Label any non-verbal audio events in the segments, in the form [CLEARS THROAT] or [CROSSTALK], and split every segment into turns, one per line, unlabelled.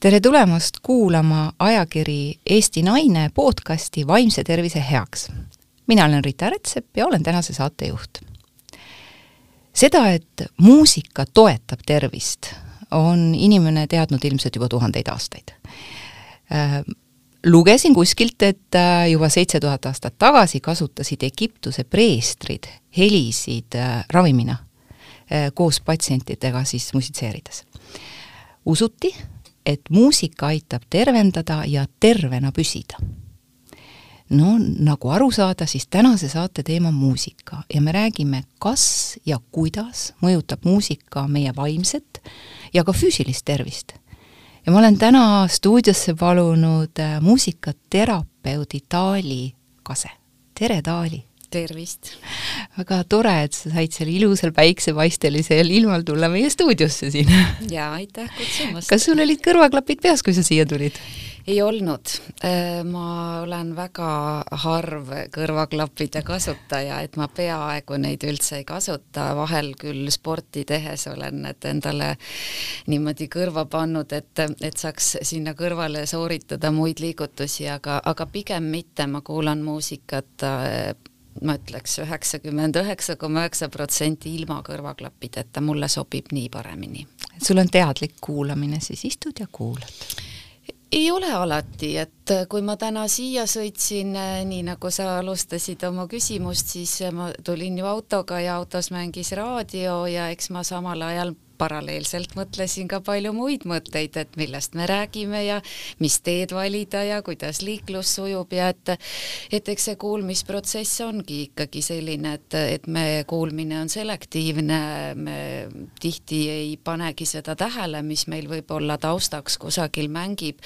tere tulemast kuulama ajakiri Eesti Naine podcasti Vaimse tervise heaks. mina olen Rita Rätsep ja olen tänase saatejuht. seda, et muusika toetab tervist, on inimene teadnud ilmselt juba tuhandeid aastaid. Äh, lugesin kuskilt, et äh, juba seitse tuhat aastat tagasi kasutasid Egiptuse preestrid helisid äh, ravimina koos patsientidega siis musitseerides. usuti, et muusika aitab tervendada ja tervena püsida. no nagu aru saada, siis tänase saate teema on muusika ja me räägime, kas ja kuidas mõjutab muusika meie vaimset ja ka füüsilist tervist. ja ma olen täna stuudiosse palunud äh, muusikaterapeudi Taali Kase. tere, Taali!
Tervist!
väga tore, et sa said seal ilusal päiksepaistelisel ilmal tulla meie stuudiosse siin.
jaa, aitäh kutsumast!
kas sul olid kõrvaklapid peas, kui sa siia tulid?
ei olnud. Äh, ma olen väga harv kõrvaklappide kasutaja, et ma peaaegu neid üldse ei kasuta, vahel küll sporti tehes olen need endale niimoodi kõrva pannud, et, et saaks sinna kõrvale sooritada muid liigutusi, aga, aga pigem mitte, ma kuulan muusikat äh, ma ütleks üheksakümmend üheksa koma üheksa protsenti ilma kõrvaklappideta, mulle sobib nii paremini.
sul on teadlik kuulamine, siis istud ja kuulad?
ei ole alati, et kui ma täna siia sõitsin, nii nagu sa alustasid oma küsimust, siis ma tulin ju autoga ja autos mängis raadio ja eks ma samal ajal paralleelselt mõtlesin ka palju muid mõtteid, et millest me räägime ja mis teed valida ja kuidas liiklus sujub ja et et eks see kuulmisprotsess ongi ikkagi selline, et, et me kuulmine on selektiivne, me tihti ei panegi seda tähele, mis meil võib-olla taustaks kusagil mängib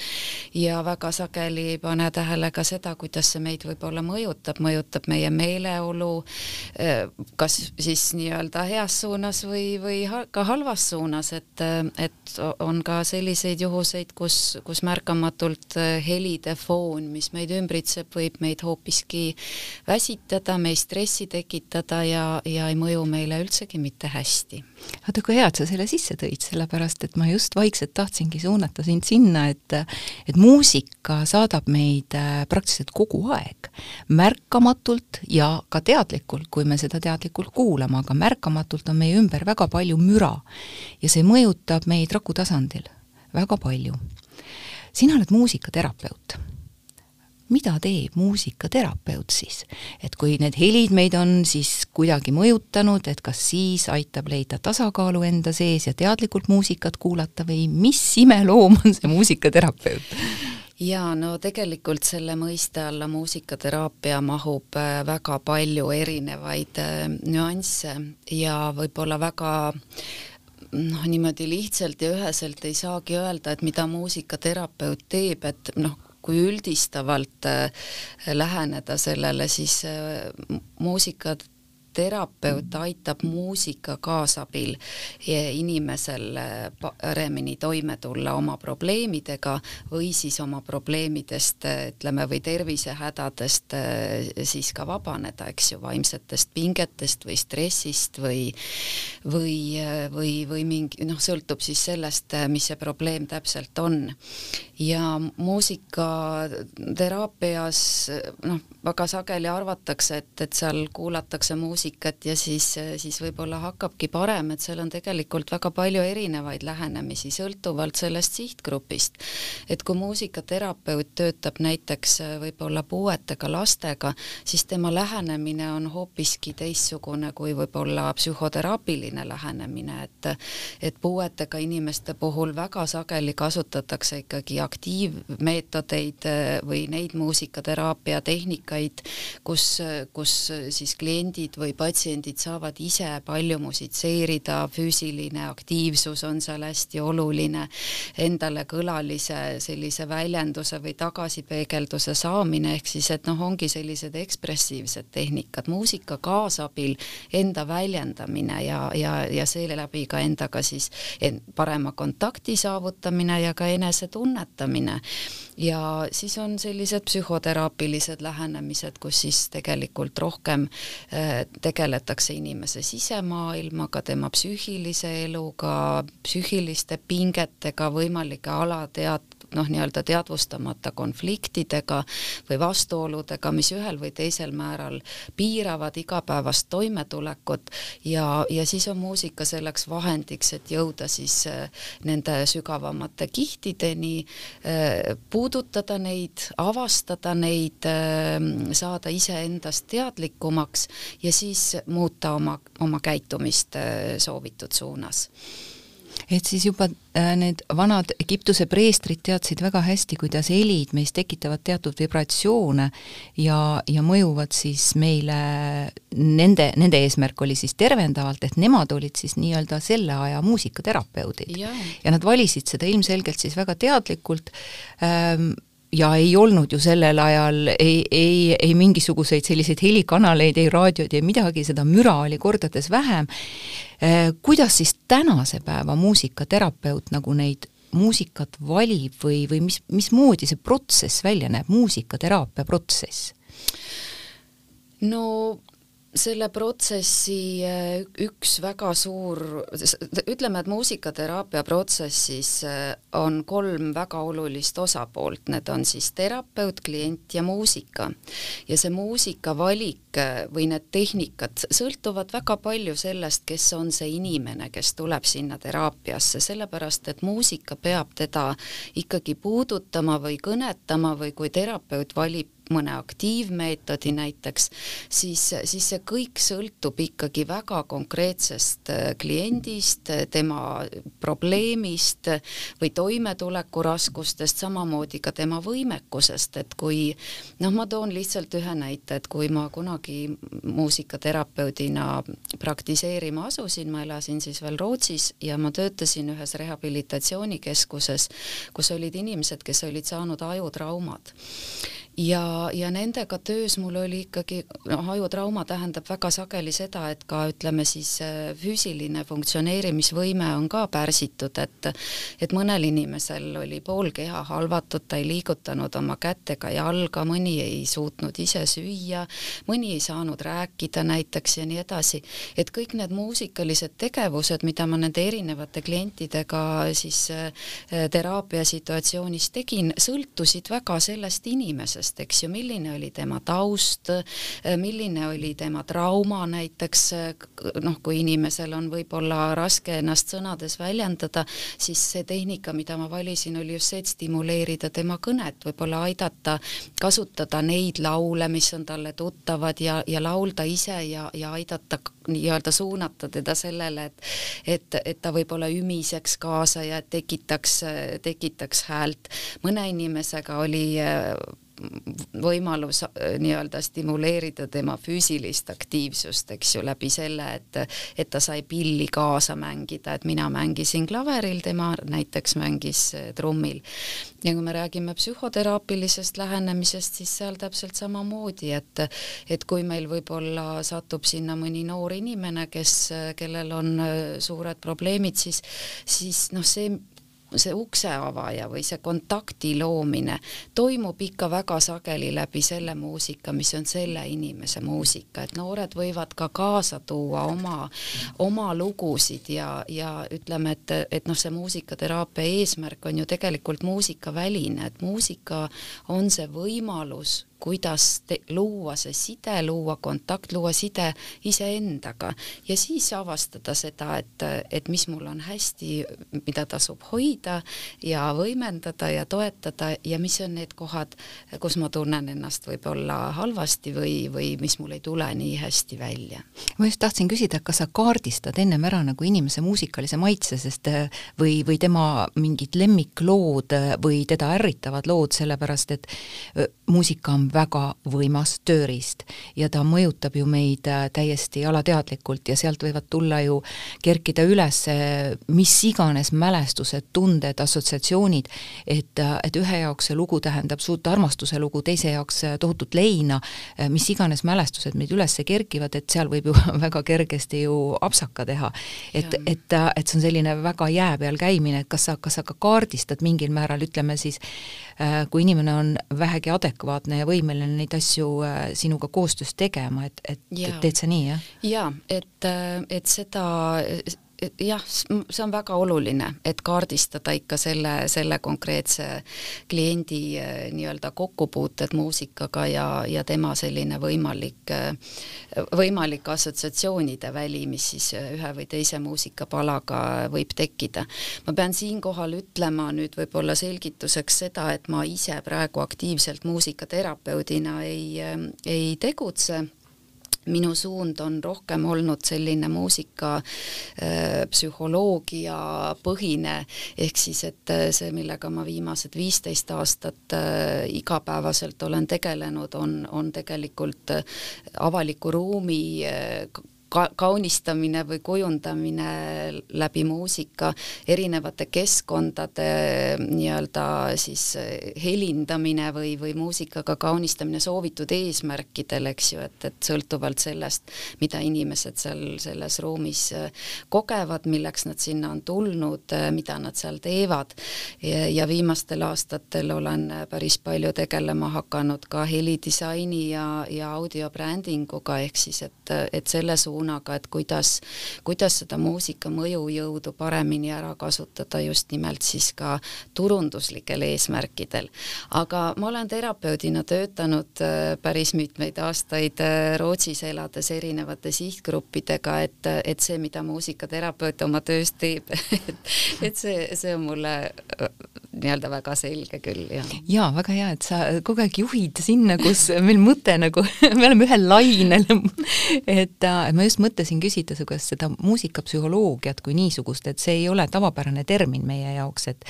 ja väga sageli ei pane tähele ka seda, kuidas see meid võib-olla mõjutab, mõjutab meie meeleolu, kas siis nii-öelda heas suunas või, või ka halvas heas suunas, et, et on ka selliseid juhuseid, kus, kus märkamatult helide foon, mis meid ümbritseb, võib meid hoopiski väsitada, meis stressi tekitada ja, ja ei mõju meile üldsegi mitte hästi.
Vaata, kui hea, et sa selle sisse tõid, sellepärast et ma just vaikselt tahtsingi suunata sind sinna, et et muusika saadab meid äh, praktiliselt kogu aeg, märkamatult ja ka teadlikult, kui me seda teadlikult kuulame, aga märkamatult on meie ümber väga palju müra ja see mõjutab meid raku tasandil väga palju. sina oled muusikaterapeut. Mida teeb muusikaterapeut siis? et kui need helid meid on siis kuidagi mõjutanud, et kas siis aitab leida tasakaalu enda sees ja teadlikult muusikat kuulata või mis imeloom on see muusikaterapeut?
jaa, no tegelikult selle mõiste alla muusikateraapia mahub äh, väga palju erinevaid äh, nüansse ja võib-olla väga noh, niimoodi lihtsalt ja üheselt ei saagi öelda, et mida muusikaterapeut teeb, et noh, kui üldistavalt äh, läheneda sellele, siis äh, muusikat terapeut aitab muusika kaasabil inimesel paremini toime tulla oma probleemidega või siis oma probleemidest, ütleme, või tervisehädadest siis ka vabaneda, eks ju, vaimsetest pingetest või stressist või või, või, või mingi noh, sõltub siis sellest, mis see probleem täpselt on. ja muusikateraapias noh, väga sageli arvatakse, et, et seal kuulatakse muusikat muusikat ja siis, siis võib-olla hakkabki parem, et seal on tegelikult väga palju erinevaid lähenemisi, sõltuvalt sellest sihtgrupist. et kui muusikaterapeut töötab näiteks võib-olla puuetega lastega, siis tema lähenemine on hoopiski teistsugune kui võib-olla psühhoteraapiline lähenemine, et et puuetega inimeste puhul väga sageli kasutatakse ikkagi aktiivmeetodeid või neid muusikateraapia tehnikaid, kus, kus siis kliendid või või patsiendid saavad ise palju musitseerida, füüsiline aktiivsus on seal hästi oluline, endale kõlalise sellise väljenduse või tagasipeegelduse saamine, ehk siis et noh, ongi sellised ekspressiivsed tehnikad, muusika kaasabil enda väljendamine ja, ja, ja seeläbi ka endaga siis parema kontakti saavutamine ja ka enesetunnetamine. ja siis on sellised psühhoteraapilised lähenemised, kus siis tegelikult rohkem äh, tegeletakse inimese sisemaailmaga, tema psüühilise eluga, psüühiliste pingetega, võimalike alatead-, noh, nii-öelda teadvustamata konfliktidega või vastuoludega, mis ühel või teisel määral piiravad igapäevast toimetulekut ja, ja siis on muusika selleks vahendiks, et jõuda siis äh, nende sügavamate kihtideni, äh, puudutada neid, avastada neid, äh, saada iseendast teadlikumaks ja siis muuta oma, oma käitumist soovitud suunas
et siis juba äh, need vanad Egiptuse preestrid teadsid väga hästi, kuidas helid meis tekitavad teatud vibratsioone ja, ja mõjuvad siis meile, nende, nende eesmärk oli siis tervendavalt, et nemad olid siis nii-öelda selle aja muusikaterapeudid. ja nad valisid seda ilmselgelt siis väga teadlikult ähm,, ja ei olnud ju sellel ajal ei, ei, ei mingisuguseid selliseid helikanaleid, ei raadioid, ei midagi, seda müra oli kordades vähem. Äh, kuidas siis tänase päeva muusikaterapeut nagu neid muusikat valib või, või mis, mismoodi see protsess välja näeb, muusikateraapia protsess?
no selle protsessi äh, üks väga suur, ütleme, et muusikateraapia protsessis äh, on kolm väga olulist osapoolt, need on siis terapeut, klient ja muusika. ja see muusika valik äh, või need tehnikad sõltuvad väga palju sellest, kes on see inimene, kes tuleb sinna teraapiasse, sellepärast et muusika peab teda ikkagi puudutama või kõnetama või kui terapeut valib mõne aktiivmeetodi näiteks, siis, siis see kõik sõltub ikkagi väga konkreetsest äh, kliendist, tema probleemist või toimetulekuraskustest, samamoodi ka tema võimekusest, et kui noh, ma toon lihtsalt ühe näite, et kui ma kunagi muusikaterapeudina praktiseerima asusin, ma elasin siis veel Rootsis ja ma töötasin ühes rehabilitatsioonikeskuses, kus olid inimesed, kes olid saanud ajutraumad ja, ja nendega töös mul oli ikkagi, noh, ajutrauma tähendab väga sageli seda, et ka ütleme siis äh, füüsiline funktsioneerimisvõime on ka pärsitud, et et mõnel inimesel oli pool keha halvatud, ta ei liigutanud oma kätt ega jalga, mõni ei suutnud ise süüa, mõni ei saanud rääkida näiteks ja nii edasi, et kõik need muusikalised tegevused, mida ma nende erinevate klientidega siis äh, teraapia situatsioonis tegin, sõltusid väga sellest inimesest, inimesest, eks ju, milline oli tema taust, milline oli tema trauma näiteks, noh, kui inimesel on võib-olla raske ennast sõnades väljendada, siis see tehnika, mida ma valisin, oli just see, et stimuleerida tema kõnet, võib-olla aidata kasutada neid laule, mis on talle tuttavad ja, ja laulda ise ja, ja aidata nii-öelda suunata teda sellele, et et, et ta võib-olla ümiseks kaasa ja tekitaks, tekitaks häält. mõne inimesega oli võimalus äh, nii-öelda stimuleerida tema füüsilist aktiivsust, eks ju, läbi selle, et et ta sai pilli kaasa mängida, et mina mängisin klaveril, tema näiteks mängis äh, trummil. ja kui me räägime psühhoteraapilisest lähenemisest, siis seal täpselt samamoodi, et et kui meil võib-olla satub sinna mõni noor inimene, kes, kellel on äh, suured probleemid, siis siis noh, see see ukseavaja või see kontakti loomine toimub ikka väga sageli läbi selle muusika, mis on selle inimese muusika, et noored võivad ka kaasa tuua oma, oma lugusid ja, ja ütleme, et, et noh, see muusikateraapia eesmärk on ju tegelikult muusikaväline, et muusika on see võimalus kuidas te, luua see side, luua kontakt, luua side iseendaga ja siis avastada seda, et, et mis mul on hästi, mida tasub hoida ja võimendada ja toetada ja mis on need kohad, kus ma tunnen ennast võib-olla halvasti või, või mis mul ei tule nii hästi välja.
ma just tahtsin küsida, kas sa kaardistad ennem ära nagu inimese muusikalise maitse, sest või, või tema mingid lemmiklood või teda ärritavad lood, sellepärast et muusika on väga võimas tööriist ja ta mõjutab ju meid äh, täiesti alateadlikult ja sealt võivad tulla ju, kerkida üles äh, mis iganes mälestused, tunded, assotsiatsioonid, et, äh, et ühe jaoks see lugu tähendab suurt armastuse lugu, teise jaoks tohutut leina, mis iganes mälestused meid üles kerkivad, et seal võib ju [LAUGHS] väga kergesti ju apsaka teha. et, et, et see on selline väga jää peal käimine, et kas sa, kas sa ka kaardistad mingil määral, ütleme siis, kui inimene on vähegi adekvaatne ja võimeline võimeline neid asju äh, sinuga koostöös tegema, et, et ja. teed sa nii, jah?
jaa, et, et seda jah, see on väga oluline, et kaardistada ikka selle, selle konkreetse kliendi eh, nii-öelda kokkupuuted muusikaga ja, ja tema selline võimalik, eh, võimalik assotsiatsioonide väli, mis siis ühe või teise muusikapalaga võib tekkida. ma pean siinkohal ütlema nüüd võib-olla selgituseks seda, et ma ise praegu aktiivselt muusikaterapeudina ei, ei tegutse minu suund on rohkem olnud selline muusika äh, psühholoogia põhine, ehk siis et äh, see, millega ma viimased viisteist aastat äh, igapäevaselt olen tegelenud, on, on tegelikult avaliku ruumi ka kaunistamine või kujundamine läbi muusika, erinevate keskkondade nii-öelda siis helindamine või, või muusikaga kaunistamine soovitud eesmärkidel, eks ju, et, et sõltuvalt sellest, mida inimesed seal selles ruumis kogevad, milleks nad sinna on tulnud, mida nad seal teevad. ja viimastel aastatel olen päris palju tegelema hakanud ka helidisaini ja, ja audiobrändinguga, ehk siis et, et selle suunas suunaga, et kuidas, kuidas seda muusika mõjujõudu paremini ära kasutada just nimelt siis ka turunduslikel eesmärkidel. aga ma olen terapeudina töötanud äh, päris mitmeid aastaid äh, Rootsis elades erinevate sihtgruppidega, et, et see, mida muusikaterapeut oma töös teeb [LAUGHS] et, et see, see on mulle äh, nii-öelda väga selge küll, jah.
jaa, väga hea, et sa kogu aeg juhid sinna, kus meil mõte nagu, [LAUGHS] me oleme ühel lainel [LAUGHS] et ma just mõtlesin küsida su käest seda muusikapsühholoogiat kui niisugust, et see ei ole tavapärane termin meie jaoks, et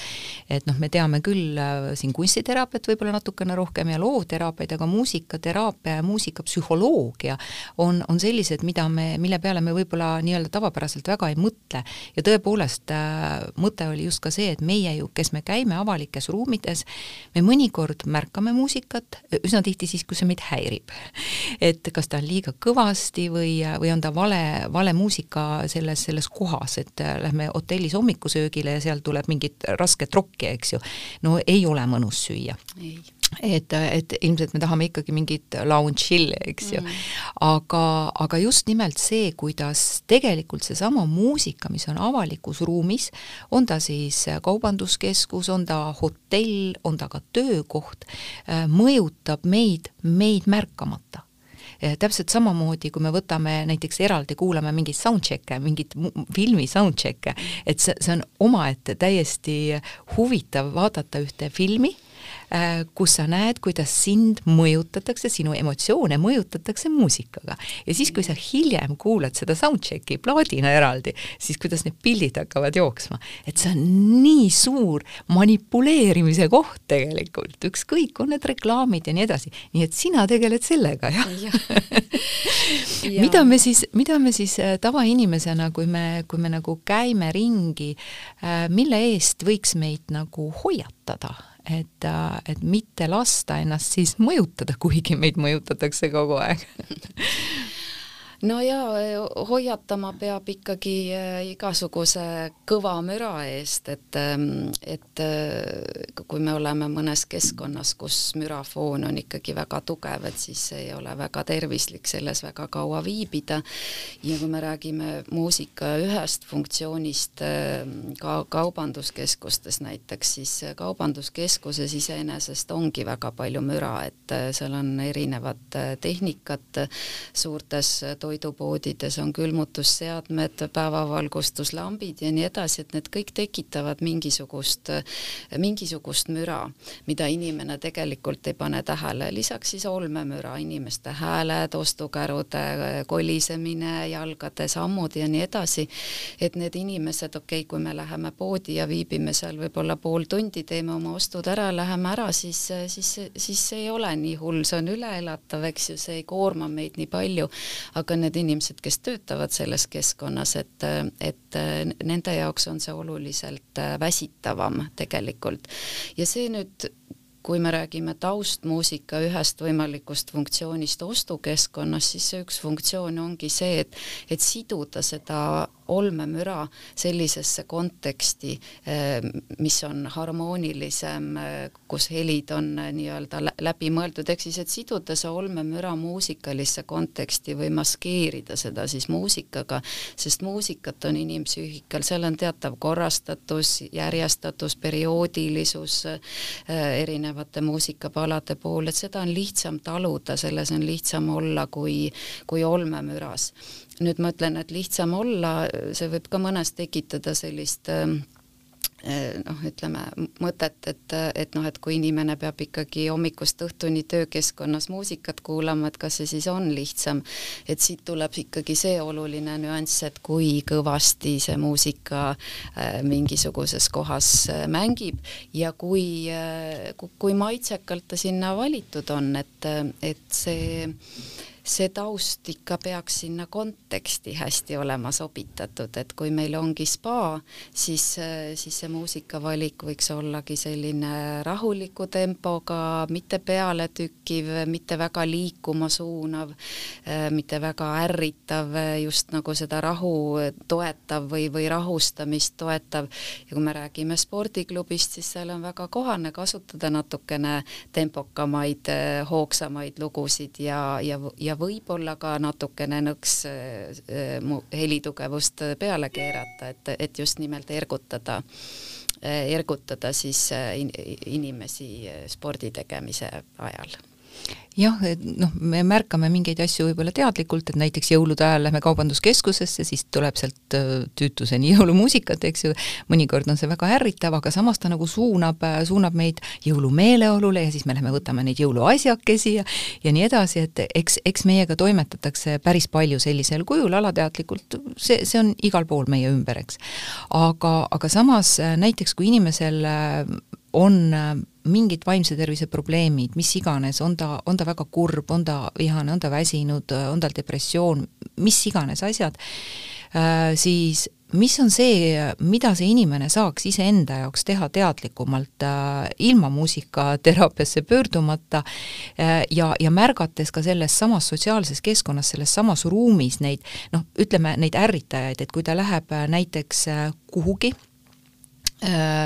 et noh, me teame küll äh, siin kunstiteraapiat võib-olla natukene rohkem ja loovteraapiaid, aga muusikateraapia ja muusikapsühholoogia on, on sellised, mida me, mille peale me võib-olla nii-öelda tavapäraselt väga ei mõtle. ja tõepoolest äh, mõte oli just ka see, et meie ju, kes me käime avalikes ruumides, me mõnikord märkame muusikat, üsna tihti siis, kui see meid häirib. [LAUGHS] et kas ta on liiga kõvasti või, või on ta vale, vale muusika selles, selles kohas, et lähme hotellis hommikusöögile ja seal tuleb mingit rasket rokki, eks ju. no ei ole mõnus süüa. et, et ilmselt me tahame ikkagi mingit lounge'illi, eks ju mm.. aga, aga just nimelt see, kuidas tegelikult seesama muusika, mis on avalikus ruumis, on ta siis kaubanduskeskus, on ta hotell, on ta ka töökoht, äh, mõjutab meid, meid märkamata täpselt samamoodi, kui me võtame näiteks eraldi, kuulame mingeid soundcheck'e, mingit filmi soundcheck'e, et see, see on omaette täiesti huvitav vaadata ühte filmi kus sa näed, kuidas sind mõjutatakse, sinu emotsioone mõjutatakse muusikaga. ja siis, kui sa hiljem kuulad seda soundcheck'i plaadina eraldi, siis kuidas need pildid hakkavad jooksma. et see on nii suur manipuleerimise koht tegelikult, ükskõik, on need reklaamid ja nii edasi, nii et sina tegeled sellega, jah ja. ja. [LAUGHS] mida me siis, mida me siis äh, tavainimesena, kui me, kui me nagu käime ringi, äh, mille eest võiks meid nagu hoiatada? Et, äh, et mitte lasta ennast siis mõjutada, kuigi meid mõjutatakse kogu aeg [LAUGHS]
no ja hoiatama peab ikkagi äh, igasuguse kõva müra eest, et, ähm, et äh, kui me oleme mõnes keskkonnas, kus mürafoon on ikkagi väga tugev, et siis ei ole väga tervislik selles väga kaua viibida. ja kui me räägime muusika ühest funktsioonist ähm, ka kaubanduskeskustes näiteks, siis kaubanduskeskuses iseenesest ongi väga palju müra, et seal on erinevad tehnikad suurtes toidupoodides, toidupoodides on külmutusseadmed, päevavalgustuslambid ja nii edasi, et need kõik tekitavad mingisugust, mingisugust müra, mida inimene tegelikult ei pane tähele, lisaks siis olmemüra, inimeste hääled, ostukärude kolisemine, jalgade sammud ja nii edasi, et need inimesed, okei okay,, kui me läheme poodi ja viibime seal võib-olla pool tundi, teeme oma ostud ära, läheme ära, siis, siis, siis see ei ole nii hull, see on üleelatav, eks ju, see ei koorma meid nii palju, aga need inimesed, kes töötavad selles keskkonnas, et, et nende jaoks on see oluliselt väsitavam tegelikult. ja see nüüd kui me räägime taustmuusika ühest võimalikust funktsioonist ostukeskkonnas, siis see üks funktsioon ongi see, et, et siduda seda olmemüra sellisesse konteksti, mis on harmoonilisem, kus helid on nii-öelda läbimõeldud, ehk siis et siduda see olmemüra muusikalisse konteksti või maskeerida seda siis muusikaga, sest muusikat on inimpsüühikal, seal on teatav korrastatus, järjestatus, perioodilisus erinevate muusikapalade puhul, et seda on lihtsam taluda, selles on lihtsam olla kui, kui olmemüras nüüd ma ütlen, et lihtsam olla, see võib ka mõnes tekitada sellist ähm, äh, noh, ütleme mõtet, et, et noh, et kui inimene peab ikkagi hommikust õhtuni töökeskkonnas muusikat kuulama, et kas see siis on lihtsam, et siit tuleb ikkagi see oluline nüanss, et kui kõvasti see muusika äh, mingisuguses kohas äh, mängib ja kui, kui maitsekalt ta sinna valitud on, et, et see see taust ikka peaks sinna konteksti hästi olema sobitatud, et kui meil ongi spa, siis, siis see muusikavalik võiks ollagi selline rahuliku tempoga, mitte pealetükkiv, mitte väga liikuma suunav, mitte väga ärritav, just nagu seda rahu toetav või, või rahustamist toetav. ja kui me räägime spordiklubist, siis seal on väga kohane kasutada natukene tempokamaid, hoogsamaid lugusid ja, ja, ja ja võib-olla ka natukene nõks äh, helitugevust peale keerata, et, et just nimelt ergutada, äh, ergutada siis äh, inimesi spordi tegemise ajal
jah, et noh, me märkame mingeid asju võib-olla teadlikult, et näiteks jõulude ajal lähme kaubanduskeskusesse, siis tuleb sealt äh, tüütuseni [LAUGHS] jõulumuusikat, eks ju, mõnikord on see väga ärritav, aga samas ta nagu suunab, äh, suunab meid jõulumeeleolule ja siis me lähme võtame neid jõuluasjakesi ja ja nii edasi, et eks, eks meiega toimetatakse päris palju sellisel kujul alateadlikult, see, see on igal pool meie ümber, eks. aga, aga samas äh, näiteks kui inimesel on mingid vaimse tervise probleemid, mis iganes, on ta, on ta väga kurb, on ta vihane, on ta väsinud, on tal depressioon, mis iganes asjad, äh, siis mis on see, mida see inimene saaks iseenda jaoks teha teadlikumalt äh, ilma muusikateraapiasse pöördumata äh, ja, ja märgates ka selles samas sotsiaalses keskkonnas, selles samas ruumis neid noh, ütleme neid ärritajaid, et kui ta läheb näiteks kuhugi, Äh,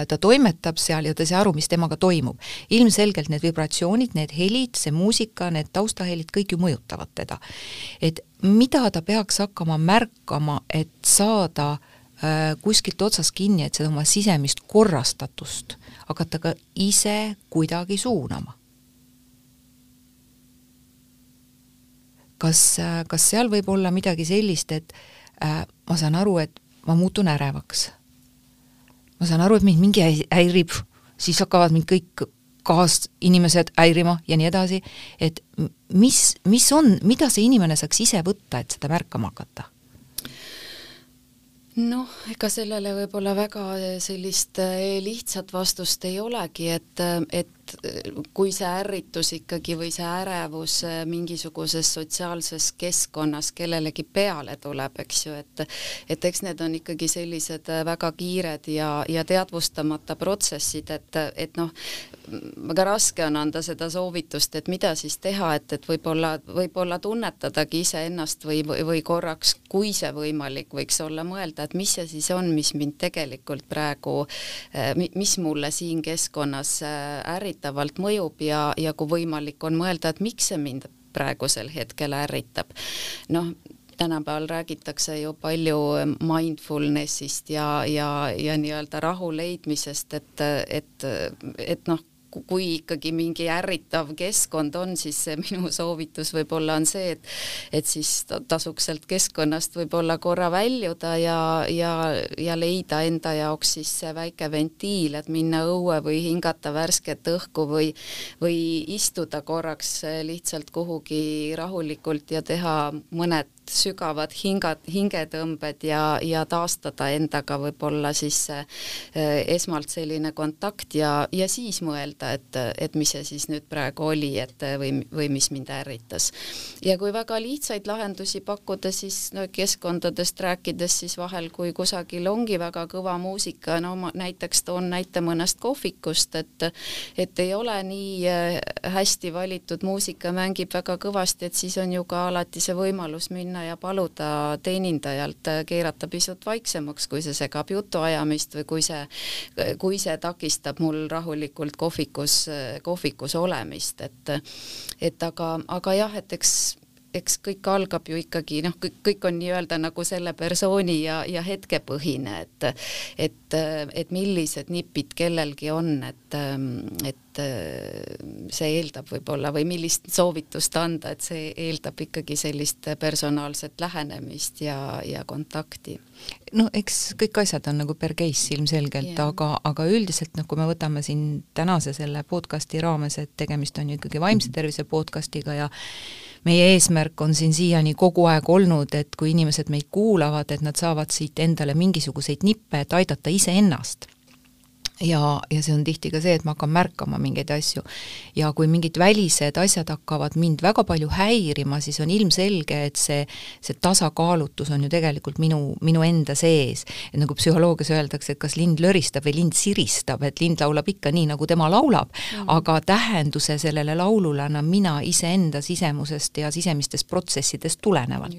ta toimetab seal ja ta ei saa aru, mis temaga toimub. ilmselgelt need vibratsioonid, need helid, see muusika, need taustahelid, kõik ju mõjutavad teda. et mida ta peaks hakkama märkama, et saada äh, kuskilt otsast kinni, et seda oma sisemist korrastatust hakata ka ise kuidagi suunama. kas, äh, kas seal võib olla midagi sellist, et äh, ma saan aru, et ma muutun ärevaks ma saan aru, et mind mingi häirib, siis hakkavad mind kõik kaasinimesed häirima ja nii edasi, et mis, mis on, mida see inimene saaks ise võtta, et seda märkama hakata?
noh, ega sellele võib-olla väga sellist eh, lihtsat vastust ei olegi, et, et kui see ärritus ikkagi või see ärevus eh, mingisuguses sotsiaalses keskkonnas kellelegi peale tuleb, eks ju, et et eks need on ikkagi sellised eh, väga kiired ja, ja teadvustamata protsessid, et, et noh, väga raske on anda seda soovitust, et mida siis teha, et, et võib-olla, võib-olla tunnetadagi iseennast või, või, või korraks, kui see võimalik võiks olla, mõelda, et mis see siis on, mis mind tegelikult praegu, eh, mis mulle siin keskkonnas ärritab, ärritavalt mõjub ja, ja kui võimalik on mõelda, et miks see mind praegusel hetkel ärritab. noh, tänapäeval räägitakse ju palju mindfulness'ist ja, ja, ja nii-öelda rahu leidmisest, et, et, et noh, kui ikkagi mingi ärritav keskkond on, siis [LAUGHS] minu soovitus võib-olla on see, et et siis tasuks sealt keskkonnast võib-olla korra väljuda ja, ja, ja leida enda jaoks siis see väike ventiil, et minna õue või hingata värsket õhku või või istuda korraks lihtsalt kuhugi rahulikult ja teha mõned sügavad hingad, hingetõmbed ja, ja taastada endaga võib-olla siis äh, esmalt selline kontakt ja, ja siis mõelda, et, et mis see siis nüüd praegu oli, et või, või mis mind ärritas. ja kui väga lihtsaid lahendusi pakkuda, siis no keskkondadest rääkides, siis vahel, kui kusagil ongi väga kõva muusika, no ma näiteks toon näite mõnest kohvikust, et et ei ole nii hästi valitud muusika mängib väga kõvasti, et siis on ju ka alati see võimalus minna minna ja paluda teenindajalt keerata pisut vaiksemaks, kui see segab jutuajamist või kui see, kui see takistab mul rahulikult kohvikus, kohvikus olemist, et et aga, aga jah, et eks eks kõik algab ju ikkagi noh, kõik, kõik on nii-öelda nagu selle persooni ja, ja hetkepõhine, et et, et millised nipid kellelgi on, et, et see eeldab võib-olla või millist soovitust anda, et see eeldab ikkagi sellist personaalset lähenemist ja, ja kontakti.
no eks kõik asjad on nagu per case ilmselgelt yeah., aga, aga üldiselt noh, kui me võtame siin tänase selle podcasti raames, et tegemist on ju ikkagi vaimse tervise podcastiga ja meie eesmärk on siin siiani kogu aeg olnud, et kui inimesed meid kuulavad, et nad saavad siit endale mingisuguseid nippe, et aidata iseennast ja, ja see on tihti ka see, et ma hakkan märkama mingeid asju. ja kui mingid välised asjad hakkavad mind väga palju häirima, siis on ilmselge, et see, see tasakaalutus on ju tegelikult minu, minu enda sees. et nagu psühholoogias öeldakse, et kas lind löristab või lind siristab, et lind laulab ikka nii, nagu tema laulab mm, aga tähenduse sellele laulule annan mina iseenda sisemusest ja sisemistest protsessidest tulenevalt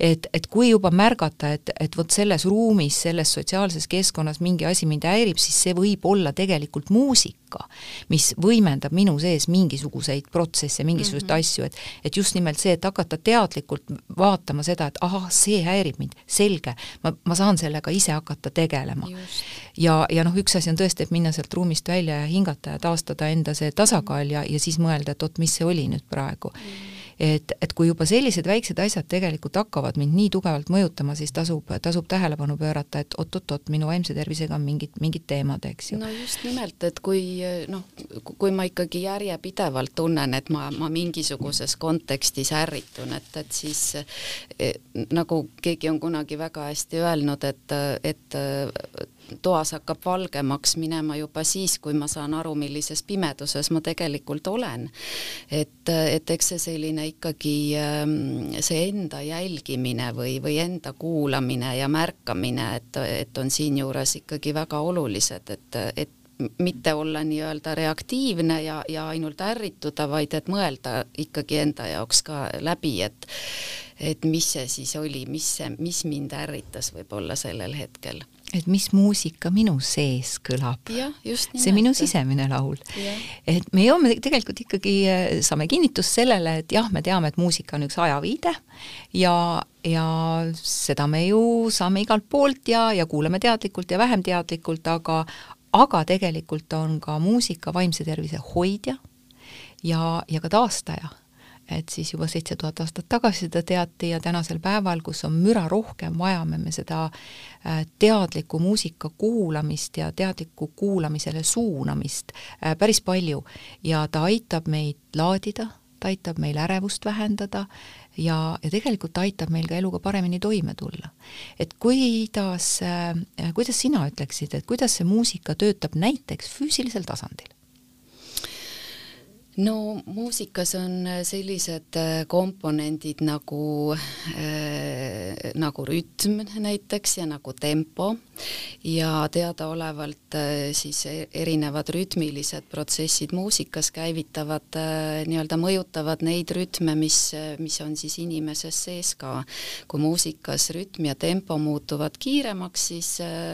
et, et kui juba märgata, et, et vot selles ruumis, selles sotsiaalses keskkonnas mingi asi mind häirib, siis see võib olla tegelikult muusika, mis võimendab minu sees mingisuguseid protsesse, mingisuguseid mm -hmm. asju, et et just nimelt see, et hakata teadlikult vaatama seda, et ahah, see häirib mind, selge, ma, ma saan sellega ise hakata tegelema. ja, ja noh, üks asi on tõesti, et minna sealt ruumist välja ja hingata ja taastada enda see tasakaal ja, ja siis mõelda, et oot, mis see oli nüüd praegu mm. -hmm et, et kui juba sellised väiksed asjad tegelikult hakkavad mind nii tugevalt mõjutama, siis tasub, tasub tähelepanu pöörata, et oot-oot-oot, minu vaimse tervisega on mingid, mingid teemad, eks ju.
no just nimelt, et kui noh, kui ma ikkagi järjepidevalt tunnen, et ma, ma mingisuguses kontekstis ärritun, et, et siis eh, nagu keegi on kunagi väga hästi öelnud, et, et toas hakkab valgemaks minema juba siis, kui ma saan aru, millises pimeduses ma tegelikult olen. et, et eks see selline ikkagi ähm, see enda jälgimine või, või enda kuulamine ja märkamine, et, et on siinjuures ikkagi väga olulised, et, et mitte olla nii-öelda reaktiivne ja, ja ainult ärrituda, vaid et mõelda ikkagi enda jaoks ka läbi, et et mis see siis oli, mis see, mis mind ärritas võib-olla sellel hetkel
et mis muusika minu sees kõlab. see minu sisemine laul. et me jõuame tegelikult ikkagi, äh, saame kinnitust sellele, et jah, me teame, et muusika on üks ajaviide ja, ja seda me ju saame igalt poolt ja, ja kuulame teadlikult ja vähem teadlikult, aga aga tegelikult on ka muusika vaimse tervise hoidja ja, ja ka taastaja et siis juba seitse tuhat aastat tagasi seda teati ja tänasel päeval, kus on müra rohkem, vajame me seda äh, teadliku muusika kuulamist ja teadliku kuulamisele suunamist äh, päris palju ja ta aitab meid laadida, ta aitab meil ärevust vähendada ja, ja tegelikult aitab meil ka eluga paremini toime tulla. et kuidas, äh, kuidas sina ütleksid, et kuidas see muusika töötab näiteks füüsilisel tasandil?
No muusikas on äh, sellised äh, komponendid nagu äh,, nagu rütm näiteks ja nagu tempo ja teadaolevalt äh, siis e-, erinevad rütmilised protsessid muusikas käivitavad äh, nii-öelda mõjutavad neid rütme, mis, mis on siis inimeses sees ka. kui muusikas rütm ja tempo muutuvad kiiremaks, siis äh,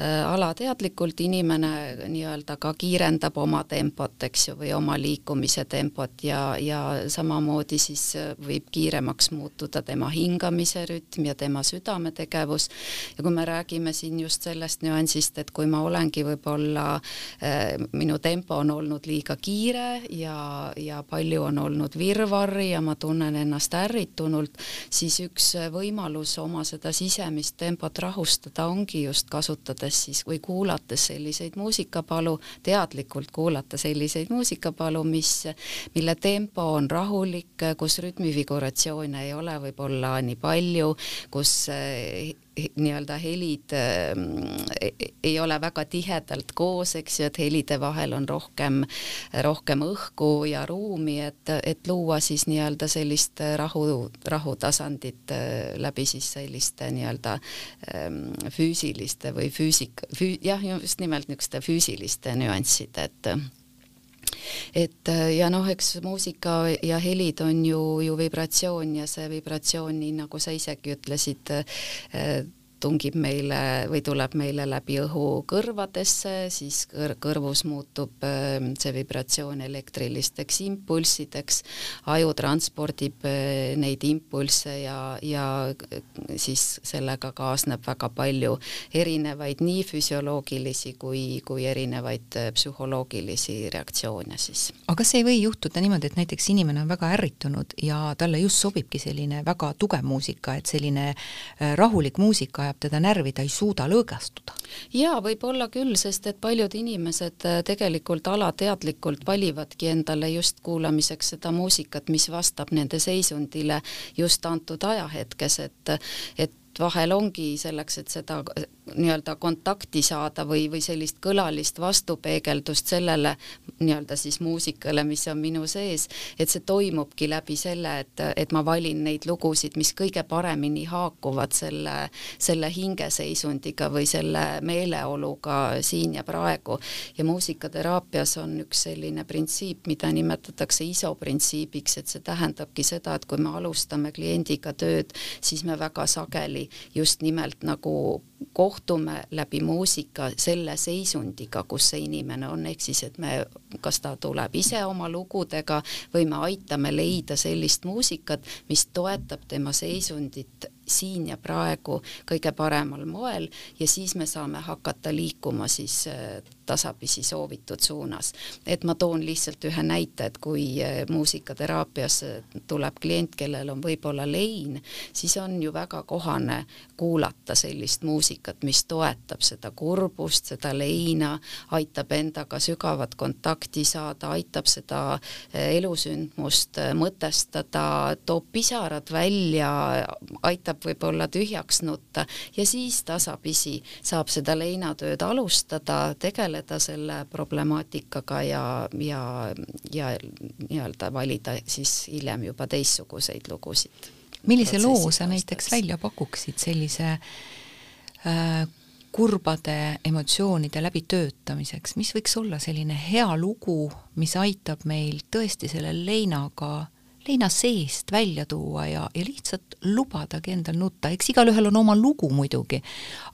äh, alateadlikult inimene nii-öelda ka kiirendab oma tempot, eks ju, või oma liikumist liikumise tempot ja, ja samamoodi siis äh, võib kiiremaks muutuda tema hingamise rütm ja tema südametegevus. ja kui me räägime siin just sellest nüansist, et kui ma olengi võib-olla äh,, minu tempo on olnud liiga kiire ja, ja palju on olnud virvarri ja ma tunnen ennast ärritunult, siis üks võimalus oma seda sisemist tempot rahustada ongi just kasutades siis või kuulates selliseid muusikapalu, teadlikult kuulata selliseid muusikapalu, mis mis, mille tempo on rahulik, kus rütmifiguratsioone ei ole võib-olla nii palju, kus eh, nii-öelda helid äh, ei ole väga tihedalt koos, eks ju, et helide vahel on rohkem, rohkem õhku ja ruumi, et, et luua siis nii-öelda sellist rahu, rahutasandit äh, läbi siis selliste nii-öelda ähm, füüsiliste või füüsika, füü-, jah, just nimelt niisuguste füüsiliste nüansside, et et ja noh, eks muusika ja helid on ju, ju vibratsioon ja see vibratsioon, nii nagu sa isegi ütlesid, tungib meile või tuleb meile läbi õhu kõrvadesse, siis kõr kõrvus muutub ähm, see vibratsioon elektrilisteks impulssideks, aju transpordib äh, neid impulsse ja, ja äh, siis sellega kaasneb väga palju erinevaid nii füsioloogilisi kui, kui erinevaid äh, psühholoogilisi reaktsioone siis.
aga kas ei või juhtuda niimoodi, et näiteks inimene on väga ärritunud ja talle just sobibki selline väga tugev muusika, et selline rahulik muusika ajab teda närvi, ta ei suuda lõõgastuda.
jaa, võib-olla küll, sest et paljud inimesed äh, tegelikult alateadlikult valivadki endale just kuulamiseks seda muusikat, mis vastab nende seisundile just antud ajahetkes, et et vahel ongi selleks, et seda nii-öelda kontakti saada või, või sellist kõlalist vastupeegeldust sellele nii-öelda siis muusikale, mis on minu sees, et see toimubki läbi selle, et, et ma valin neid lugusid, mis kõige paremini haakuvad selle, selle hingeseisundiga või selle meeleoluga siin ja praegu. ja muusikateraapias on üks selline printsiip, mida nimetatakse ISO printsiibiks, et see tähendabki seda, et kui me alustame kliendiga tööd, siis me väga sageli just nimelt nagu kohtume läbi muusika selle seisundiga, kus see inimene on, ehk siis et me, kas ta tuleb ise oma lugudega või me aitame leida sellist muusikat, mis toetab tema seisundit siin ja praegu kõige paremal moel ja siis me saame hakata liikuma siis äh, tasapisi soovitud suunas. et ma toon lihtsalt ühe näite, et kui äh, muusikateraapias tuleb klient, kellel on võib-olla lein, siis on ju väga kohane kuulata sellist muusikat, mis toetab seda kurbust, seda leina, aitab endaga sügavat kontakti saada, aitab seda äh, elusündmust mõtestada, toob pisarad välja, aitab võib-olla tühjaks nutta ja siis tasapisi saab seda leinatööd alustada, tegeleda selle problemaatikaga ja, ja, ja nii-öelda valida siis hiljem juba teistsuguseid lugusid.
millise loo sa näiteks välja pakuksid sellise äh, kurbade emotsioonide läbitöötamiseks, mis võiks olla selline hea lugu, mis aitab meil tõesti selle leinaga leina seest välja tuua ja, ja lihtsalt lubadagi endal nutta, eks igalühel on oma lugu muidugi,